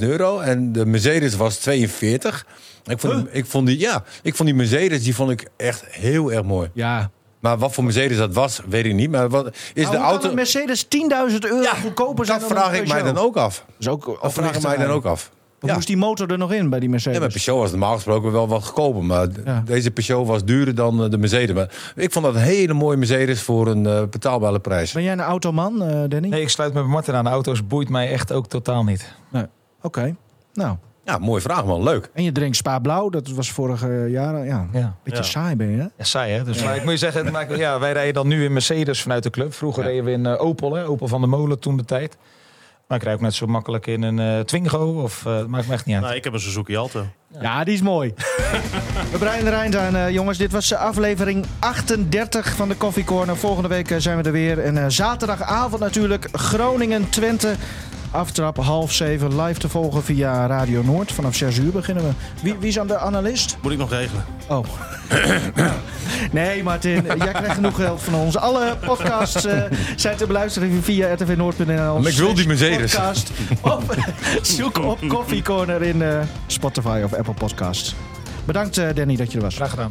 53.000 euro en de Mercedes was 42. Ik vond, die, ik vond die, ja, ik vond die Mercedes die vond ik echt heel erg mooi. Ja. Maar wat voor Mercedes dat was, weet ik niet. Maar wat is Nou, de auto? een Mercedes 10.000 euro goedkoper zijn Dat dan vraag ik mij dan ook af. Dat is ook Dat vraag ik mij dan ook af. Ja. moest die motor er nog in bij die Mercedes? Ja, met Peugeot was normaal gesproken wel wat goedkoper. Maar Ja. deze Peugeot was duurder dan eh, de Mercedes. Maar ik vond dat een hele mooie Mercedes voor een eh, betaalbare prijs. Ben jij een automan, eh, Danny? Nee, ik sluit me bij Martin aan. De auto's boeit mij echt ook totaal niet. Oké. Nou, Ja, mooie vraag man. Leuk. en je drinkt Spa Blauw. Dat was vorige jaren. Ja, Ja. beetje Ja. saai ben je, hè? Ja, saai hè? Dus, maar ik moet je zeggen, het maakt- ja, wij rijden dan nu in Mercedes vanuit de club. Vroeger reden we in Opel, hè? Opel van de Molen toen de tijd. Maar ik rijd ook net zo makkelijk in een eh, Twingo. Of, eh, maakt me echt niet uit. Nou, ik heb een Suzuki Alto. Ja, die is mooi. <laughs> We breiden de Rijn aan, eh, jongens. Dit was aflevering 38 van de Coffee Corner. Volgende week zijn we er weer. En eh, zaterdagavond natuurlijk Groningen-Twente. Aftrap half zeven live te volgen via Radio Noord. Vanaf 6 uur beginnen we. Wie, wie is aan de analist? Moet ik nog regelen. Oh. <coughs> nee, Martin, jij krijgt genoeg geld van ons. Alle podcasts eh, zijn te beluisteren via rtvnoord.nl. Maar ik wil die Mercedes. Podcast. Of <laughs> zoek op Coffee Corner in eh, Spotify of Apple Podcasts. Bedankt, eh, Danny, dat je er was. Graag gedaan.